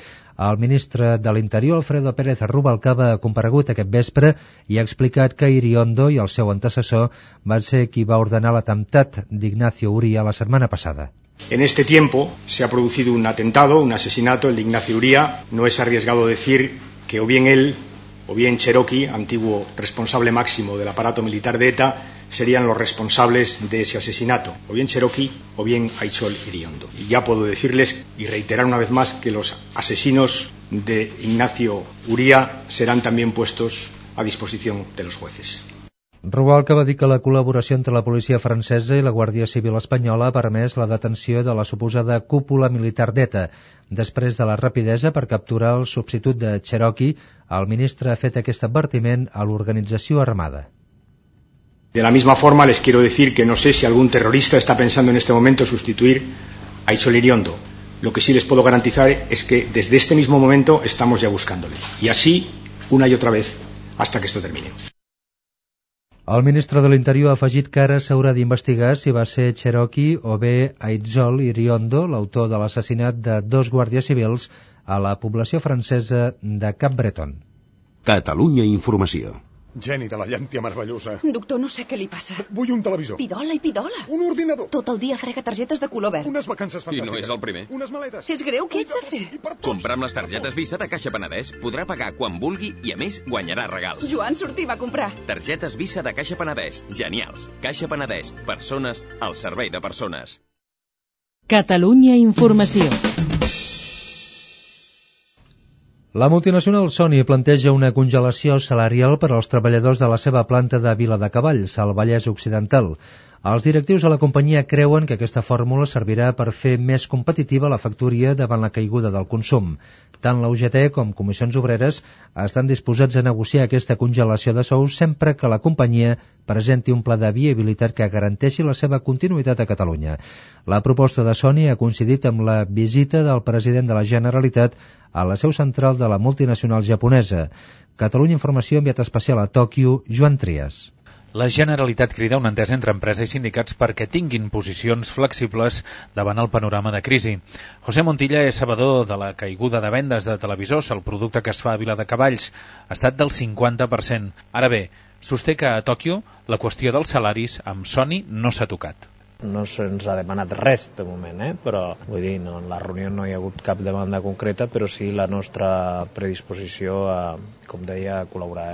El ministre de l'Interior, Alfredo Pérez Rubalcaba, ha comparegut aquest vespre i ha explicat que Iriondo i el seu antecessor van ser qui va ordenar l'atemptat d'Ignacio Uría la setmana passada. En este tiempo se ha producido un atentado, un asesinato, el de Ignacio Uría. No es arriesgado decir que o bien él o bien Cherokee, antiguo responsable máximo del aparato militar de ETA, serían los responsables de ese asesinato, o bien Cherokee o bien Aichol Iriondo. Y ya puedo decirles y reiterar una vez más que los asesinos de Ignacio Uría serán también puestos a disposición de los jueces. Rubalca va dir que la col·laboració entre la policia francesa i la Guàrdia Civil espanyola ha permès la detenció de la suposada cúpula militar d'ETA. Després de la rapidesa per capturar el substitut de Cherokee, el ministre ha fet aquest advertiment a l'organització armada. De la misma forma, les quiero decir que no sé si algún terrorista está pensando en este momento sustituir a Ichol Iriondo. Lo que sí les puedo garantizar es que desde este mismo momento estamos ya buscándole. Y así, una y otra vez, hasta que esto termine. El ministre de l'Interior ha afegit que ara s'haurà d'investigar si va ser Cherokee o bé Aitzol Iriondo, l'autor de l'assassinat de dos guàrdies civils a la població francesa de Cap Breton. Catalunya Informació. Geni de la llàntia meravellosa. Doctor, no sé què li passa. Vull un televisor. Pidola i pidola. Un ordinador. Tot el dia frega targetes de color verd. Unes vacances I fantàstiques. no és el primer. Unes maletes. És greu, què ets de fer? Comprar amb les targetes Visa de Caixa Penedès podrà pagar quan vulgui i, a més, guanyarà regals. Joan, sortim a comprar. Targetes Visa de Caixa Penedès. Genials. Caixa Penedès. Persones al servei de persones. Catalunya Informació. La multinacional Sony planteja una congelació salarial per als treballadors de la seva planta de Vila de Cavalls, al Vallès Occidental. Els directius de la companyia creuen que aquesta fórmula servirà per fer més competitiva la factoria davant la caiguda del consum. Tant la UGT com Comissions Obreres estan disposats a negociar aquesta congelació de sous sempre que la companyia presenti un pla de viabilitat que garanteixi la seva continuïtat a Catalunya. La proposta de Sony ha coincidit amb la visita del president de la Generalitat a la seu central de la multinacional japonesa. Catalunya Informació enviat especial a Tòquio, Joan Trias. La Generalitat crida una entesa entre empresa i sindicats perquè tinguin posicions flexibles davant el panorama de crisi. José Montilla és sabedor de la caiguda de vendes de televisors, el producte que es fa a Vila de Cavalls, ha estat del 50%. Ara bé, sosté que a Tòquio la qüestió dels salaris amb Sony no s'ha tocat no se'ns ha demanat res de moment, eh? però vull dir, no, en la reunió no hi ha hagut cap demanda concreta, però sí la nostra predisposició a, com deia, a col·laborar,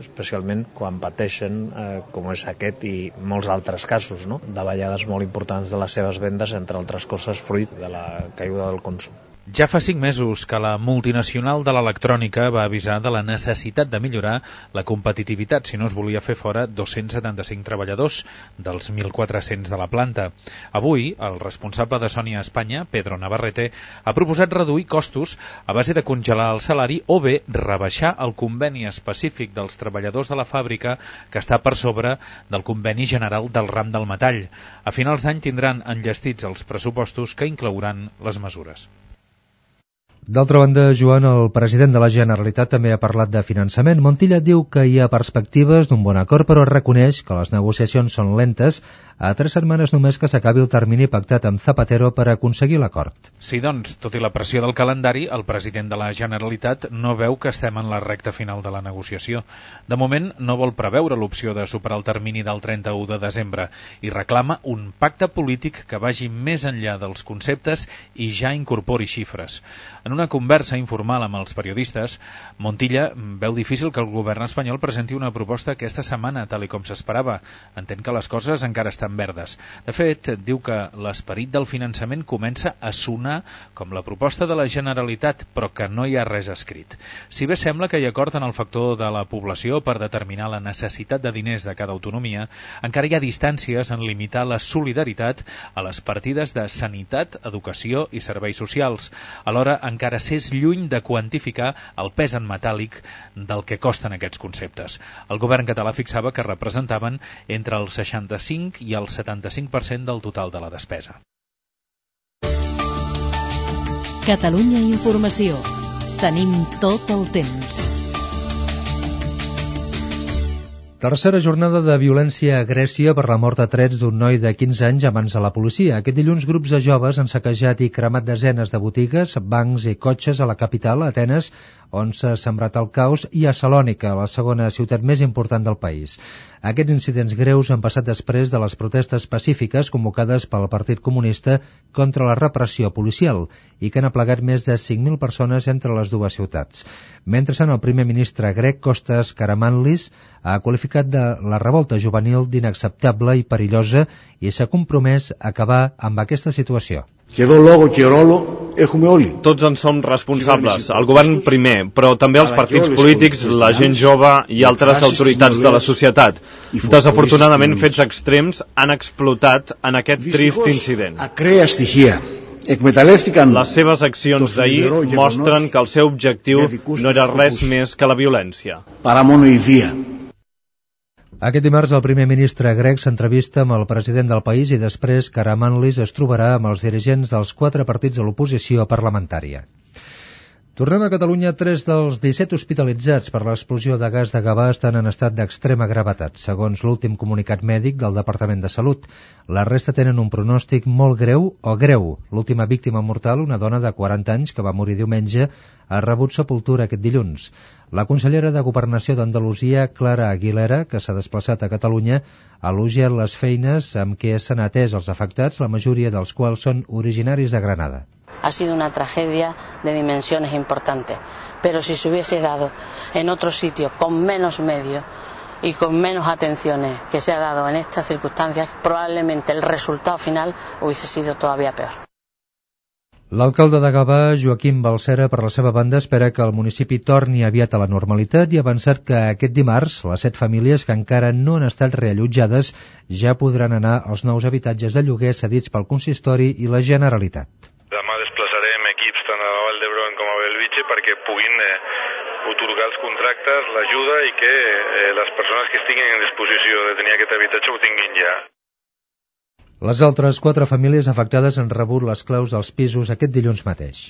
especialment quan pateixen, eh, com és aquest i molts altres casos, no? davallades molt importants de les seves vendes, entre altres coses, fruit de la caiguda del consum. Ja fa cinc mesos que la multinacional de l'electrònica va avisar de la necessitat de millorar la competitivitat si no es volia fer fora 275 treballadors dels 1.400 de la planta. Avui, el responsable de Sony a Espanya, Pedro Navarrete, ha proposat reduir costos a base de congelar el salari o bé rebaixar el conveni específic dels treballadors de la fàbrica que està per sobre del conveni general del ram del metall. A finals d'any tindran enllestits els pressupostos que inclouran les mesures. D'altra banda, Joan, el president de la Generalitat també ha parlat de finançament. Montilla diu que hi ha perspectives d'un bon acord, però reconeix que les negociacions són lentes a tres setmanes només que s'acabi el termini pactat amb Zapatero per aconseguir l'acord. Sí, doncs, tot i la pressió del calendari, el president de la Generalitat no veu que estem en la recta final de la negociació. De moment, no vol preveure l'opció de superar el termini del 31 de desembre i reclama un pacte polític que vagi més enllà dels conceptes i ja incorpori xifres. En una conversa informal amb els periodistes, Montilla veu difícil que el govern espanyol presenti una proposta aquesta setmana, tal com s'esperava. Entén que les coses encara estan verdes. De fet, diu que l'esperit del finançament comença a sonar com la proposta de la Generalitat, però que no hi ha res escrit. Si bé sembla que hi acord en el factor de la població per determinar la necessitat de diners de cada autonomia, encara hi ha distàncies en limitar la solidaritat a les partides de sanitat, educació i serveis socials. Alhora, encara s'és lluny de quantificar el pes en metàl·lic del que costen aquests conceptes. El govern català fixava que representaven entre el 65 i el 75% del total de la despesa. Catalunya Informació. Tenim tot el temps. Tercera jornada de violència a Grècia per la mort a trets d'un noi de 15 anys a mans de la policia. Aquest dilluns grups de joves han saquejat i cremat desenes de botigues, bancs i cotxes a la capital, Atenes, on s'ha sembrat el caos, i a Salònica, la segona ciutat més important del país. Aquests incidents greus han passat després de les protestes pacífiques convocades pel Partit Comunista contra la repressió policial i que han aplegat més de 5.000 persones entre les dues ciutats. Mentrestant, el primer ministre grec, Costas Karamanlis, ha qualificat de la revolta juvenil d'inacceptable i perillosa i s'ha compromès a acabar amb aquesta situació. Tots en som responsables, el govern primer, però també els partits polítics, la gent jove i altres autoritats de la societat. Desafortunadament, fets extrems han explotat en aquest trist incident. Les seves accions d'ahir mostren que el seu objectiu no era res més que la violència. Paramonoidia. Aquest dimarts el primer ministre grec s'entrevista amb el president del país i després Karamanlis es trobarà amb els dirigents dels quatre partits de l'oposició parlamentària. Tornem a Catalunya. Tres dels 17 hospitalitzats per l'explosió de gas de Gavà estan en estat d'extrema gravetat, segons l'últim comunicat mèdic del Departament de Salut. La resta tenen un pronòstic molt greu o greu. L'última víctima mortal, una dona de 40 anys que va morir diumenge, ha rebut sepultura aquest dilluns. La consellera de Governació d'Andalusia, Clara Aguilera, que s'ha desplaçat a Catalunya, ha elogiat les feines amb què s'han atès els afectats, la majoria dels quals són originaris de Granada. Ha sido una tragedia de dimensiones importantes. Pero si se hubiese dado en otro sitio con menos medios y con menos atenciones que se ha dado en estas circunstancias, probablemente el resultado final hubiese sido todavía peor. L'alcalde de Gavà, Joaquim Balcera, per la seva banda, espera que el municipi torni aviat a la normalitat i ha avançat que aquest dimarts les set famílies que encara no han estat reallotjades ja podran anar als nous habitatges de lloguer cedits pel consistori i la Generalitat. Otorgar els contractes, l'ajuda i que eh, les persones que estiguin en disposició de tenir aquest habitatge ho tinguin ja. Les altres quatre famílies afectades han rebut les claus dels pisos aquest dilluns mateix.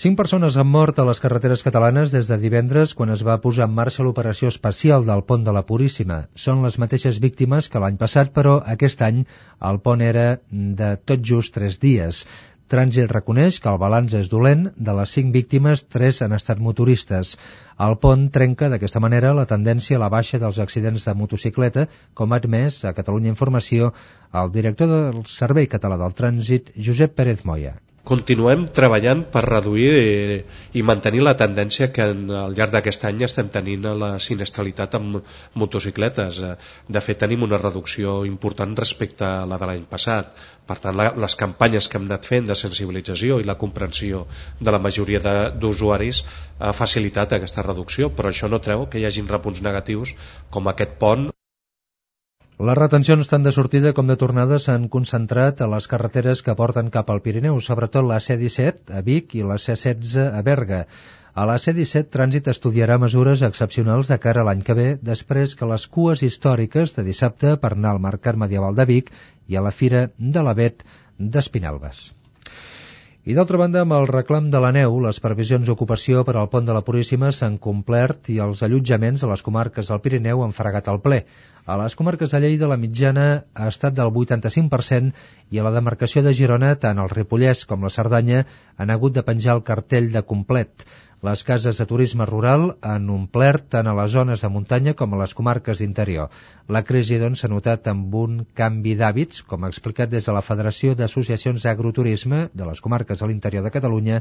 Cinc persones han mort a les carreteres catalanes des de divendres quan es va posar en marxa l'operació especial del pont de la Puríssima. Són les mateixes víctimes que l'any passat, però aquest any el pont era de tot just tres dies. Trànsit reconeix que el balanç és dolent, de les cinc víctimes, tres han estat motoristes. El pont trenca d'aquesta manera la tendència a la baixa dels accidents de motocicleta, com ha admès a Catalunya Informació el director del Servei Català del Trànsit, Josep Pérez Moya. Continuem treballant per reduir eh, i mantenir la tendència que en, al llarg d'aquest any estem tenint la sinistralitat amb motocicletes. Eh, De fet, tenim una reducció important respecte a la de l'any passat. Per tant, la, les campanyes que hem anat fent de sensibilització i la comprensió de la majoria d'usuaris ha facilitat aquesta reducció, però això no treu que hi hagin repunts negatius com aquest pont Les retencions tant de sortida com de tornada s'han concentrat a les carreteres que porten cap al Pirineu, sobretot la C-17 a Vic i la C-16 a Berga. A la C-17, Trànsit estudiarà mesures excepcionals de cara a l'any que ve, després que les cues històriques de dissabte per anar al Mercat Medieval de Vic i a la Fira de l'Avet d'Espinalbes. I d'altra banda, amb el reclam de la neu, les previsions d'ocupació per al pont de la Puríssima s'han complert i els allotjaments a les comarques del Pirineu han fregat al ple. A les comarques de Lleida la mitjana ha estat del 85% i a la demarcació de Girona tant el Ripollès com la Cerdanya han hagut de penjar el cartell de complet. Les cases de turisme rural han omplert tant a les zones de muntanya com a les comarques d'interior. La crisi, doncs, s'ha notat amb un canvi d'hàbits, com ha explicat des de la Federació d'Associacions d'Agroturisme de les comarques a l'interior de Catalunya,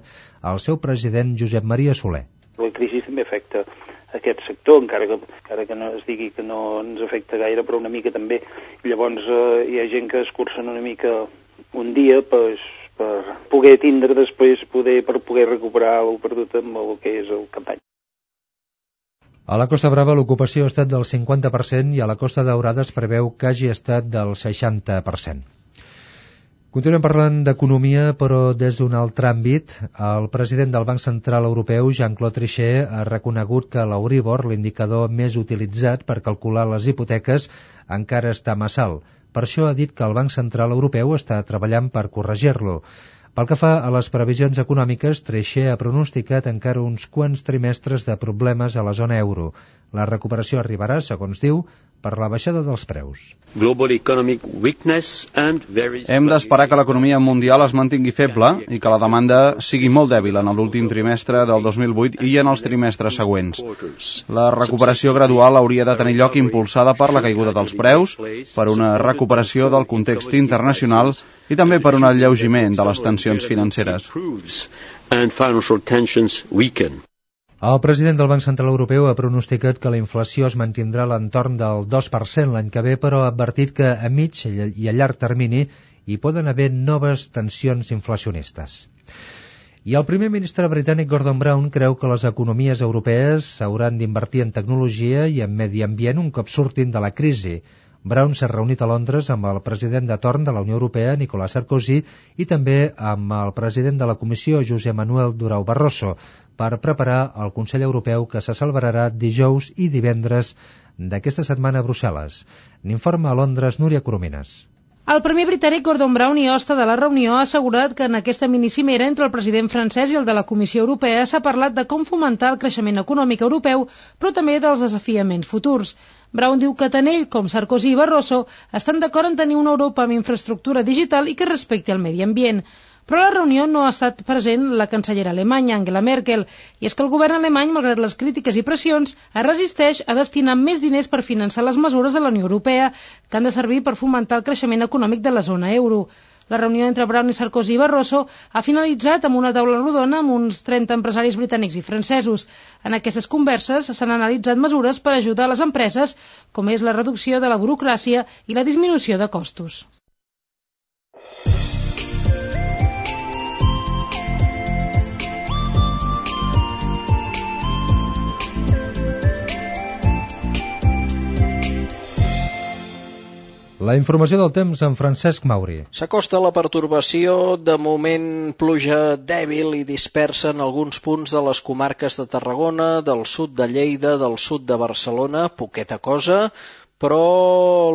el seu president Josep Maria Soler. La crisi també afecta aquest sector, encara que, encara que no es digui que no ens afecta gaire, però una mica també. Llavors eh, hi ha gent que escurcen una mica un dia pues, per poder tindre després, poder, per poder recuperar el perdut amb el que és el campany. A la Costa Brava l'ocupació ha estat del 50% i a la Costa Daurada es preveu que hagi estat del 60%. Continuem parlant d'economia, però des d'un altre àmbit. El president del Banc Central Europeu, Jean-Claude Trichet, ha reconegut que l'Euribor, l'indicador més utilitzat per calcular les hipoteques, encara està massa alt. Per això ha dit que el Banc Central Europeu està treballant per corregir-lo. Pel que fa a les previsions econòmiques, Trichet ha pronosticat encara uns quants trimestres de problemes a la zona euro. La recuperació arribarà, segons diu, per la baixada dels preus. Hem d'esperar que l'economia mundial es mantingui feble i que la demanda sigui molt dèbil en l'últim trimestre del 2008 i en els trimestres següents. La recuperació gradual hauria de tenir lloc impulsada per la caiguda dels preus, per una recuperació del context internacional i també per un alleugiment de les tensions financeres. El president del Banc Central Europeu ha pronosticat que la inflació es mantindrà a l'entorn del 2% l'any que ve, però ha advertit que a mig i a llarg termini i poden haver noves tensions inflacionistes. I el primer ministre britànic Gordon Brown creu que les economies europees s'hauran d'invertir en tecnologia i en medi ambient un cop surtin de la crisi. Brown s'ha reunit a Londres amb el president de torn de la Unió Europea, Nicolas Sarkozy, i també amb el president de la Comissió, José Manuel Durau Barroso, per preparar el Consell Europeu que se celebrarà dijous i divendres d'aquesta setmana a Brussel·les. N'informa a Londres Núria Coromines. El primer britànic Gordon Brown i hoste de la reunió ha assegurat que en aquesta minicimera entre el president francès i el de la Comissió Europea s'ha parlat de com fomentar el creixement econòmic europeu, però també dels desafiaments futurs. Brown diu que tant ell com Sarkozy i Barroso estan d'acord en tenir una Europa amb infraestructura digital i que respecti el medi ambient. Però a la reunió no ha estat present la cancellera alemanya, Angela Merkel, i és que el govern alemany, malgrat les crítiques i pressions, es resisteix a destinar més diners per finançar les mesures de la Unió Europea, que han de servir per fomentar el creixement econòmic de la zona euro. La reunió entre Brown i Sarkozy i Barroso ha finalitzat amb una taula rodona amb uns 30 empresaris britànics i francesos. En aquestes converses s'han analitzat mesures per ajudar les empreses, com és la reducció de la burocràcia i la disminució de costos. La informació del temps amb Francesc Mauri. S'acosta la pertorbació, de moment pluja dèbil i dispersa en alguns punts de les comarques de Tarragona, del sud de Lleida, del sud de Barcelona, poqueta cosa, però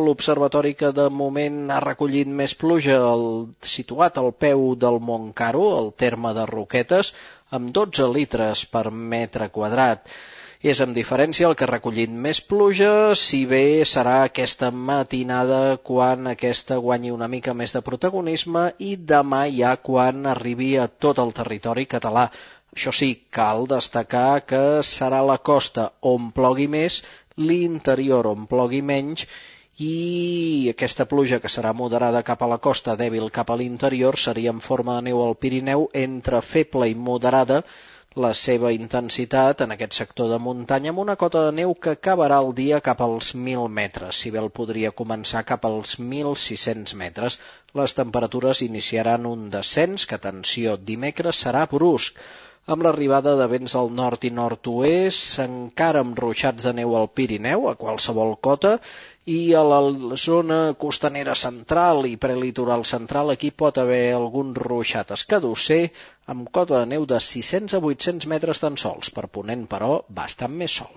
l'observatori que de moment ha recollit més pluja, el, situat al peu del Montcaro, el terme de Roquetes, amb 12 litres per metre quadrat. És amb diferència el que ha recollit més pluja, si bé serà aquesta matinada quan aquesta guanyi una mica més de protagonisme i demà ja quan arribi a tot el territori català. Això sí, cal destacar que serà la costa on plogui més, l'interior on plogui menys i aquesta pluja que serà moderada cap a la costa, dèbil cap a l'interior, seria en forma de neu al Pirineu entre feble i moderada, la seva intensitat en aquest sector de muntanya amb una cota de neu que acabarà el dia cap als 1.000 metres, si bé el podria començar cap als 1.600 metres. Les temperatures iniciaran un descens que, atenció, dimecres serà brusc, amb l'arribada de vents al nord i nord-oest, encara amb ruixats de neu al Pirineu, a qualsevol cota, i a la zona costanera central i prelitoral central aquí pot haver algun ruixat escadusser amb cota de neu de 600 a 800 metres tan sols, per ponent però bastant més sol.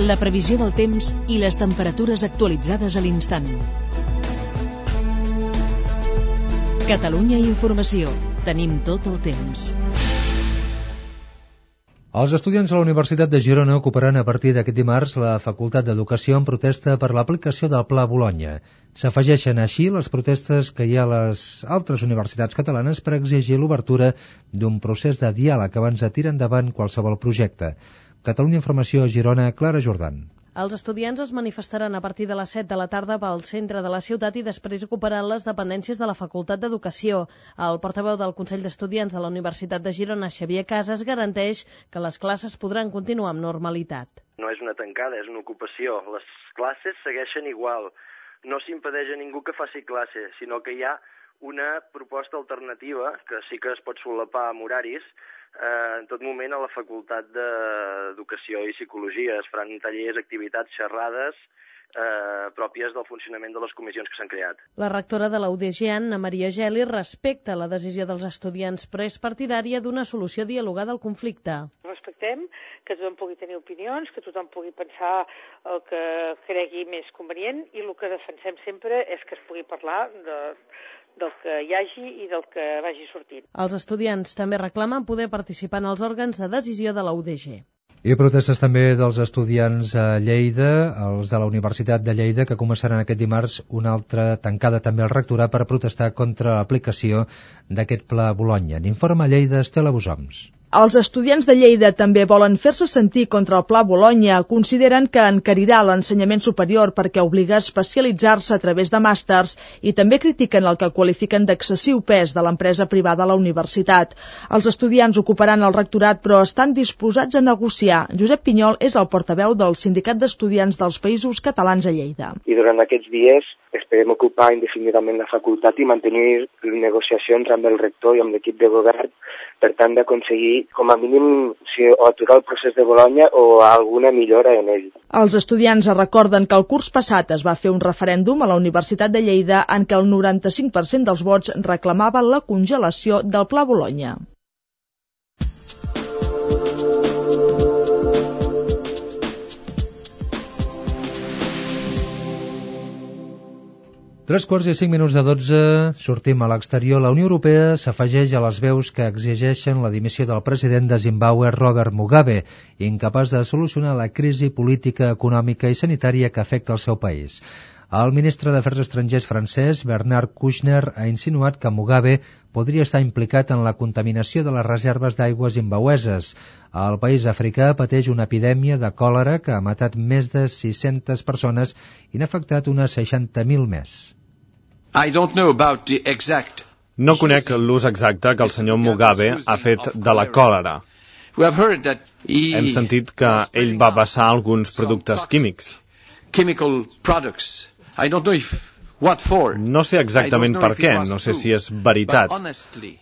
La previsió del temps i les temperatures actualitzades a l'instant. Catalunya Informació. Tenim tot el temps. Els estudiants de la Universitat de Girona ocuparan a partir d'aquest dimarts la Facultat d'Educació en protesta per l'aplicació del Pla Bologna. S'afegeixen així les protestes que hi ha a les altres universitats catalanes per exigir l'obertura d'un procés de diàleg abans de tirar endavant qualsevol projecte. Catalunya Informació, Girona, Clara Jordan. Els estudiants es manifestaran a partir de les 7 de la tarda pel centre de la ciutat i després ocuparan les dependències de la Facultat d'Educació. El portaveu del Consell d'Estudiants de la Universitat de Girona, Xavier Casas, garanteix que les classes podran continuar amb normalitat. No és una tancada, és una ocupació. Les classes segueixen igual. No s'impedeix a ningú que faci classe, sinó que hi ha una proposta alternativa que sí que es pot solapar amb horaris, eh, en tot moment a la Facultat d'Educació i Psicologia. Es faran tallers, activitats, xerrades, eh, pròpies del funcionament de les comissions que s'han creat. La rectora de la UDG, Anna Maria Geli, respecta la decisió dels estudiants, però és partidària d'una solució dialogada al conflicte. Respectem que tothom pugui tenir opinions, que tothom pugui pensar el que cregui més convenient i el que defensem sempre és que es pugui parlar de, del que hi hagi i del que vagi sortint. Els estudiants també reclamen poder participar en els òrgans de decisió de la UDG. I protestes també dels estudiants a Lleida, els de la Universitat de Lleida, que començaran aquest dimarts una altra tancada també al rectorat per protestar contra l'aplicació d'aquest pla Bologna. N'informa Lleida Estela Busoms. Els estudiants de Lleida també volen fer-se sentir contra el Pla Bologna. Consideren que encarirà l'ensenyament superior perquè obliga a especialitzar-se a través de màsters i també critiquen el que qualifiquen d'excessiu pes de l'empresa privada a la universitat. Els estudiants ocuparan el rectorat però estan disposats a negociar. Josep Pinyol és el portaveu del Sindicat d'Estudiants dels Països Catalans a Lleida. I durant aquests dies esperem ocupar indefinidament la facultat i mantenir negociacions amb el rector i amb l'equip de govern per tant d'aconseguir com a mínim si, o aturar el procés de Bologna o alguna millora en ell. Els estudiants recorden que el curs passat es va fer un referèndum a la Universitat de Lleida en què el 95% dels vots reclamava la congelació del Pla Bologna. Tres quarts i cinc minuts de dotze, sortim a l'exterior. La Unió Europea s'afegeix a les veus que exigeixen la dimissió del president de Zimbabue, Robert Mugabe, incapaç de solucionar la crisi política, econòmica i sanitària que afecta el seu país. El ministre d'Afers Estrangers francès, Bernard Kouchner, ha insinuat que Mugabe podria estar implicat en la contaminació de les reserves d'aigües zimbabweses. El país africà pateix una epidèmia de còlera que ha matat més de 600 persones i n'ha afectat unes 60.000 més. I don't know about the exact no conec l'ús exacte que el senyor Mugabe ha fet de la còlera. Hem sentit que ell va vessar alguns productes químics. Chemical products. I don't know if what for. No sé exactament per què, no sé si és veritat,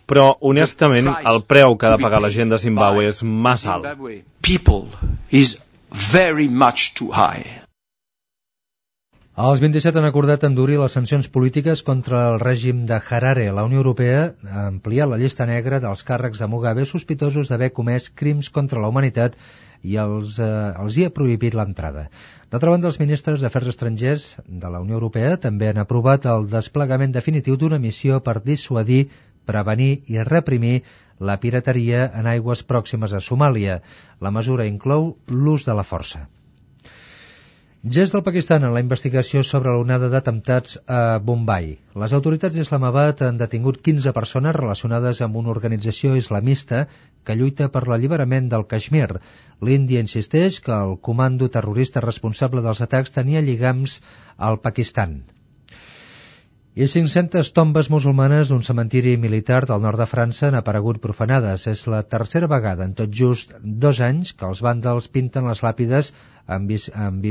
però honestament el preu que ha de pagar la gent de Zimbabue és massa alt. Els 27 han acordat endurir les sancions polítiques contra el règim de Harare. La Unió Europea ha ampliat la llista negra dels càrrecs de Mugabe sospitosos d'haver comès crims contra la humanitat i els, eh, els hi ha prohibit l'entrada. D'altra banda, els ministres d'Afers Estrangers de la Unió Europea també han aprovat el desplegament definitiu d'una missió per dissuadir, prevenir i reprimir la pirateria en aigües pròximes a Somàlia. La mesura inclou l'ús de la força. Gest del Pakistan en la investigació sobre l'onada d'atemptats a Bombay. Les autoritats d'Islamabad han detingut 15 persones relacionades amb una organització islamista que lluita per l'alliberament del Kashmir. L'Índia insisteix que el comando terrorista responsable dels atacs tenia lligams al Pakistan i 500 tombes musulmanes d'un cementiri militar del nord de França han aparegut profanades. És la tercera vegada en tot just dos anys que els vàndals pinten les làpides amb, amb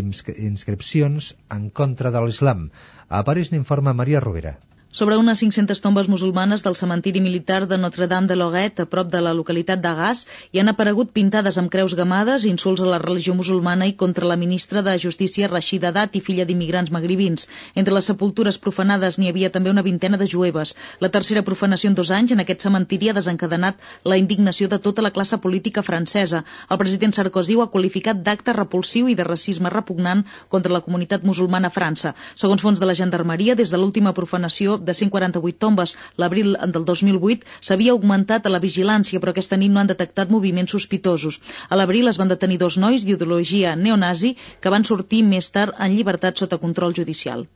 inscripcions en contra de l'islam. A París n'informa Maria Rovira. Sobre unes 500 tombes musulmanes del cementiri militar de Notre-Dame de Loguet, a prop de la localitat d'Agas, hi han aparegut pintades amb creus gamades, insults a la religió musulmana i contra la ministra de Justícia Rashida Dat i filla d'immigrants magribins. Entre les sepultures profanades n'hi havia també una vintena de jueves. La tercera profanació en dos anys en aquest cementiri ha desencadenat la indignació de tota la classe política francesa. El president Sarkozy ho ha qualificat d'acte repulsiu i de racisme repugnant contra la comunitat musulmana a França. Segons fons de la gendarmeria, des de l'última profanació de 148 tombes l'abril del 2008 s'havia augmentat a la vigilància, però aquesta nit no han detectat moviments sospitosos. A l'abril es van detenir dos nois d'ideologia neonazi que van sortir més tard en llibertat sota control judicial.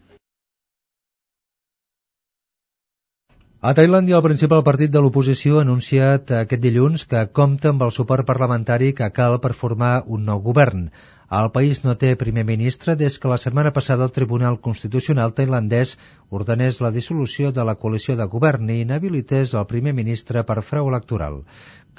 A Tailàndia, el principal partit de l'oposició ha anunciat aquest dilluns que compta amb el suport parlamentari que cal per formar un nou govern. El país no té primer ministre des que la setmana passada el Tribunal Constitucional tailandès ordenés la dissolució de la coalició de govern i inhabilités el primer ministre per frau electoral.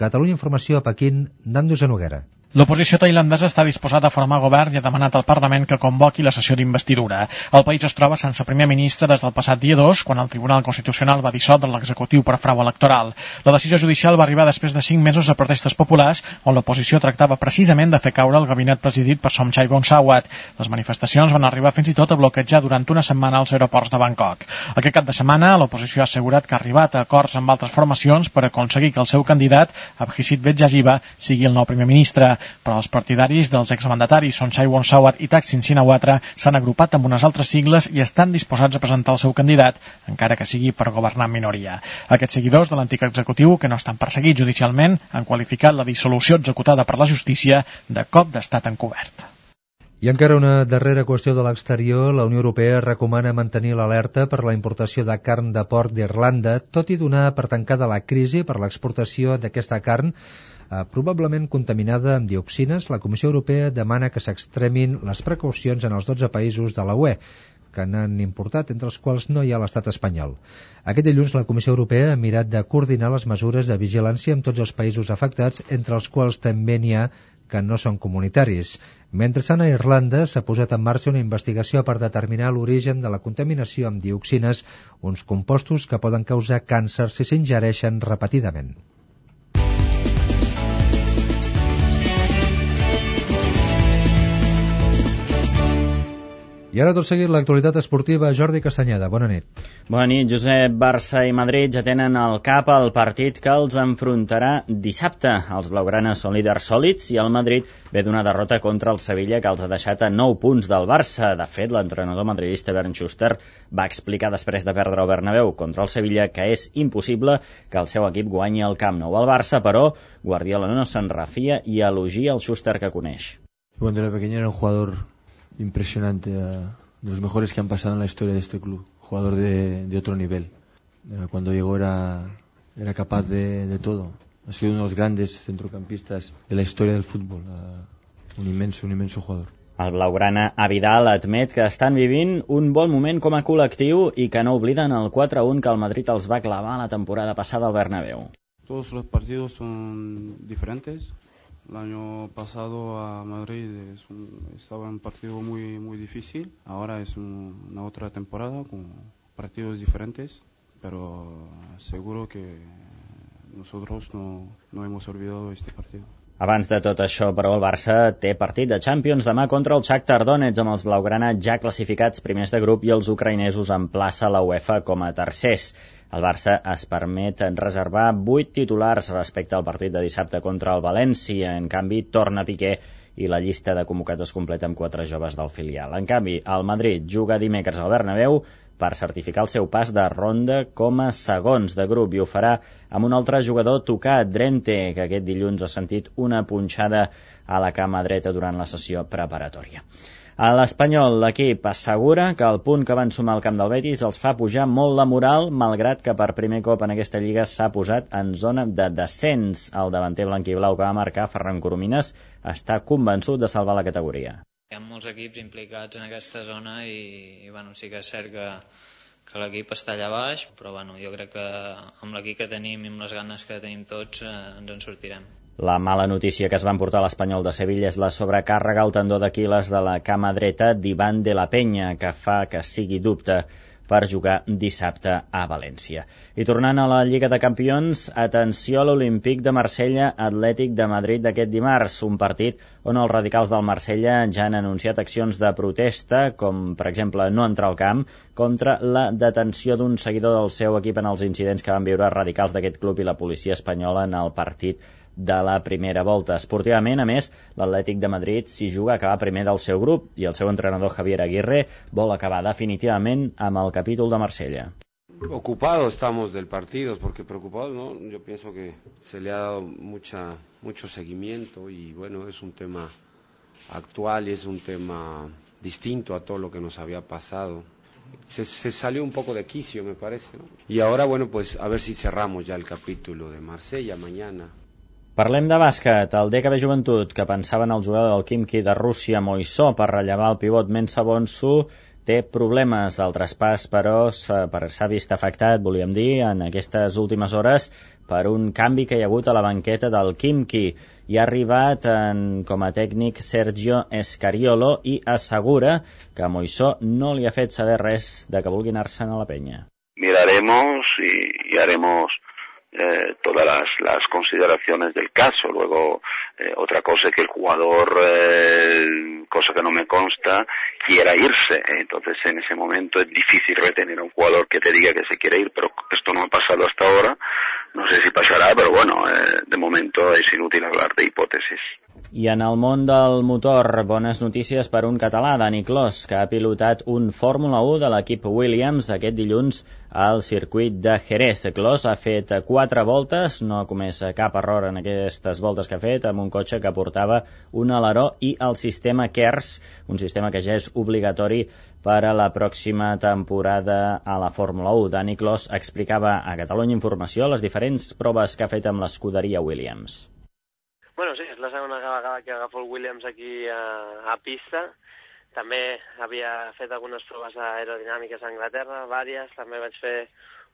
Catalunya Informació a Pequín, Nando Zanoguera. L'oposició tailandesa està disposada a formar govern i ha demanat al Parlament que convoqui la sessió d'investidura. El país es troba sense primer ministre des del passat dia 2, quan el Tribunal Constitucional va dissoldre l'executiu per frau electoral. La decisió judicial va arribar després de cinc mesos de protestes populars, on l'oposició tractava precisament de fer caure el gabinet presidit per Somchai Bonsawat. Les manifestacions van arribar fins i tot a bloquejar durant una setmana els aeroports de Bangkok. Aquest cap de setmana, l'oposició ha assegurat que ha arribat a acords amb altres formacions per aconseguir que el seu candidat, Abhisit Vejjajiva, sigui el nou primer ministre però els partidaris dels exmandataris Sonsai Wonsawat i Taksin Shinawatra s'han agrupat amb unes altres sigles i estan disposats a presentar el seu candidat, encara que sigui per governar en minoria. Aquests seguidors de l'antic executiu, que no estan perseguits judicialment, han qualificat la dissolució executada per la justícia de cop d'estat encobert. I encara una darrera qüestió de l'exterior, la Unió Europea recomana mantenir l'alerta per la importació de carn de porc d'Irlanda, tot i donar per tancada la crisi per l'exportació d'aquesta carn eh, probablement contaminada amb dioxines, la Comissió Europea demana que s'extremin les precaucions en els 12 països de la UE que n'han importat, entre els quals no hi ha l'estat espanyol. Aquest dilluns la Comissió Europea ha mirat de coordinar les mesures de vigilància amb tots els països afectats, entre els quals també n'hi ha que no són comunitaris. Mentrestant, a Irlanda s'ha posat en marxa una investigació per determinar l'origen de la contaminació amb dioxines, uns compostos que poden causar càncer si s'ingereixen repetidament. I ara tot seguit l'actualitat esportiva. Jordi Castanyeda, bona nit. Bona nit, Josep. Barça i Madrid ja tenen al cap el partit que els enfrontarà dissabte. Els blaugranes són líders sòlids i el Madrid ve d'una derrota contra el Sevilla que els ha deixat a 9 punts del Barça. De fet, l'entrenador madridista Bernd Schuster va explicar després de perdre el Bernabéu contra el Sevilla que és impossible que el seu equip guanyi el Camp Nou. El Barça, però, Guardiola no se'n refia i elogia el Schuster que coneix. Cuando era pequeño era un jugador impresionante, de los mejores que han pasado en la historia de este club, jugador de, de otro nivel. Eh, cuando llegó era, era capaz de, de, todo. Ha sido uno de los grandes centrocampistas de la historia del fútbol. Uh, un inmenso, un inmenso jugador. El blaugrana a Vidal admet que estan vivint un bon moment com a col·lectiu i que no obliden el 4-1 que el Madrid els va clavar la temporada passada al Bernabéu. Todos los partidos son diferentes, El año pasado a Madrid es un, estaba un partido muy, muy difícil. Ahora es un, una otra temporada con partidos diferentes, pero seguro que nosotros no, no hemos olvidado este partido. Abans de tot això, però, el Barça té partit de Champions demà contra el Shakhtar Donetsk amb els blaugrana ja classificats primers de grup i els ucraïnesos en plaça la UEFA com a tercers. El Barça es permet reservar 8 titulars respecte al partit de dissabte contra el València. En canvi, torna Piqué i la llista de convocats es completa amb quatre joves del filial. En canvi, el Madrid juga dimecres al Bernabéu per certificar el seu pas de ronda com a segons de grup i ho farà amb un altre jugador tocat, Drente, que aquest dilluns ha sentit una punxada a la cama dreta durant la sessió preparatòria. A l'Espanyol, l'equip assegura que el punt que van sumar al camp del Betis els fa pujar molt la moral, malgrat que per primer cop en aquesta lliga s'ha posat en zona de descens. El davanter blanquiblau que va marcar, Ferran Coromines, està convençut de salvar la categoria. Hi ha molts equips implicats en aquesta zona i, i bueno, sí que és cert que, que l'equip està allà baix, però bueno, jo crec que amb l'equip que tenim i amb les ganes que tenim tots eh, ens en sortirem. La mala notícia que es va emportar l'Espanyol de Sevilla és la sobrecàrrega al tendó d'Aquiles de la cama dreta d'Ivan de la Penya, que fa que sigui dubte per jugar dissabte a València. I tornant a la Lliga de Campions, atenció a l'Olímpic de Marsella Atlètic de Madrid d'aquest dimarts, un partit on els radicals del Marsella ja han anunciat accions de protesta, com per exemple no entrar al camp, contra la detenció d'un seguidor del seu equip en els incidents que van viure radicals d'aquest club i la policia espanyola en el partit de la primera volta. Esportivament, a més, l'Atlètic de Madrid s'hi juga a acabar primer del seu grup i el seu entrenador Javier Aguirre vol acabar definitivament amb el capítol de Marsella. Ocupados estamos del partido, porque preocupados, ¿no? Yo pienso que se le ha dado mucha, mucho seguimiento y bueno, es un tema actual y es un tema distinto a todo lo que nos había pasado. Se, se, salió un poco de quicio, me parece. ¿no? Y ahora, bueno, pues a ver si cerramos ya el capítulo de Marsella mañana. Parlem de bàsquet. El DKB Joventut, que pensava en el jugador del Kimki de Rússia, Moissó, per rellevar el pivot Mensa Bonsu, té problemes. El traspàs, però, s'ha vist afectat, volíem dir, en aquestes últimes hores per un canvi que hi ha hagut a la banqueta del Kimki. Hi ha arribat en, com a tècnic Sergio Escariolo i assegura que Moissó no li ha fet saber res de que vulgui anar-se'n a la penya. Miraremos y, y haremos eh, todas las, las, consideraciones del caso. Luego, eh, otra cosa es que el jugador, eh, cosa que no me consta, quiera irse. Entonces, en ese momento es difícil retener a un jugador que te diga que se quiere ir, pero esto no ha pasado hasta ahora. No sé si pasará, pero bueno, de momento es inútil hablar de hipótesis. I en el món del motor, bones notícies per un català, Dani Clos, que ha pilotat un Fórmula 1 de l'equip Williams aquest dilluns al circuit de Jerez. Clos ha fet quatre voltes, no ha comès cap error en aquestes voltes que ha fet, amb un cotxe que portava un aleró i el sistema KERS, un sistema que ja és obligatori per a la pròxima temporada a la Fórmula 1. Dani Clos explicava a Catalunya Informació les diferents proves que ha fet amb l'escuderia Williams. Que agafo el Williams aquí a, a pista. També havia fet algunes proves aerodinàmiques a Anglaterra, vàries. També vaig fer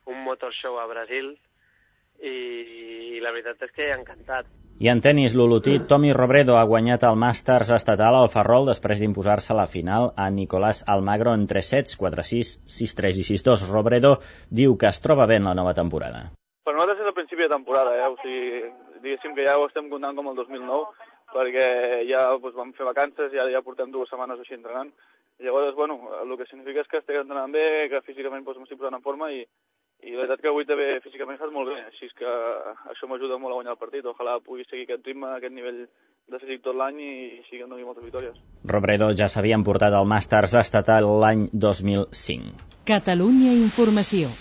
un motor show a Brasil i, i la veritat és que he encantat. I en tennis, l'olotí Tommy Robredo ha guanyat el Masters estatal al Ferrol després d'imposar-se a la final a Nicolás Almagro en 3 sets, 4-6, 6-3 i 6-2. Robredo diu que es troba bé en la nova temporada. Per nosaltres és el principi de temporada, eh? o sigui, diguéssim que ja ho estem comptant com el 2009, perquè ja doncs, vam fer vacances, ja, ja portem dues setmanes així entrenant, i llavors, bueno, el que significa és que estic entrenant bé, que físicament doncs, m'estic posant en forma i, i la veritat que avui també físicament he estat molt bé, així que això m'ajuda molt a guanyar el partit. Ojalà pugui seguir aquest ritme, aquest nivell de físic tot l'any i, i sí que em doni moltes victòries. Robredo ja s'havia emportat el Masters estatal l'any 2005. Catalunya Informació.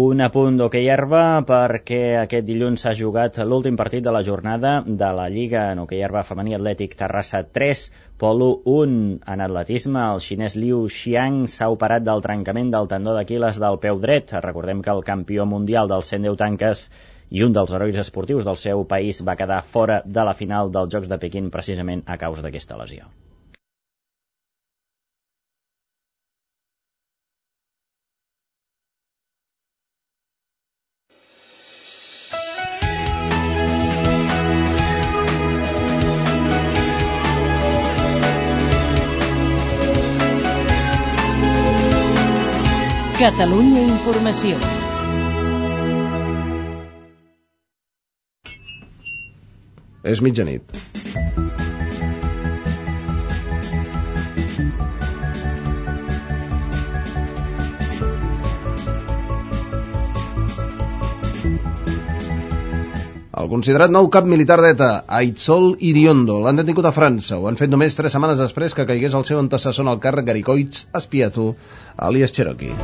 Un apunt d'hoquei herba perquè aquest dilluns s'ha jugat l'últim partit de la jornada de la Lliga en hoquei herba femení atlètic Terrassa 3, Polo 1 en atletisme. El xinès Liu Xiang s'ha operat del trencament del tendó d'Aquiles del peu dret. Recordem que el campió mundial dels 110 tanques i un dels herois esportius del seu país va quedar fora de la final dels Jocs de Pequín precisament a causa d'aquesta lesió. Catalunya Informació. És mitjanit. El considerat nou cap militar d'ETA, Aitzol Iriondo, l'han detingut a França. Ho han fet només tres setmanes després que caigués el seu antecessor en el càrrec Garicoits Espiatu, alias Cherokee.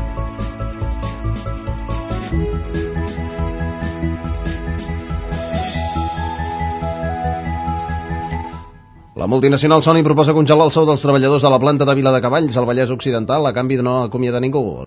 La multinacional Sony proposa congelar el sou dels treballadors de la planta de Vila de Cavalls al Vallès Occidental a canvi de no acomiadar ningú.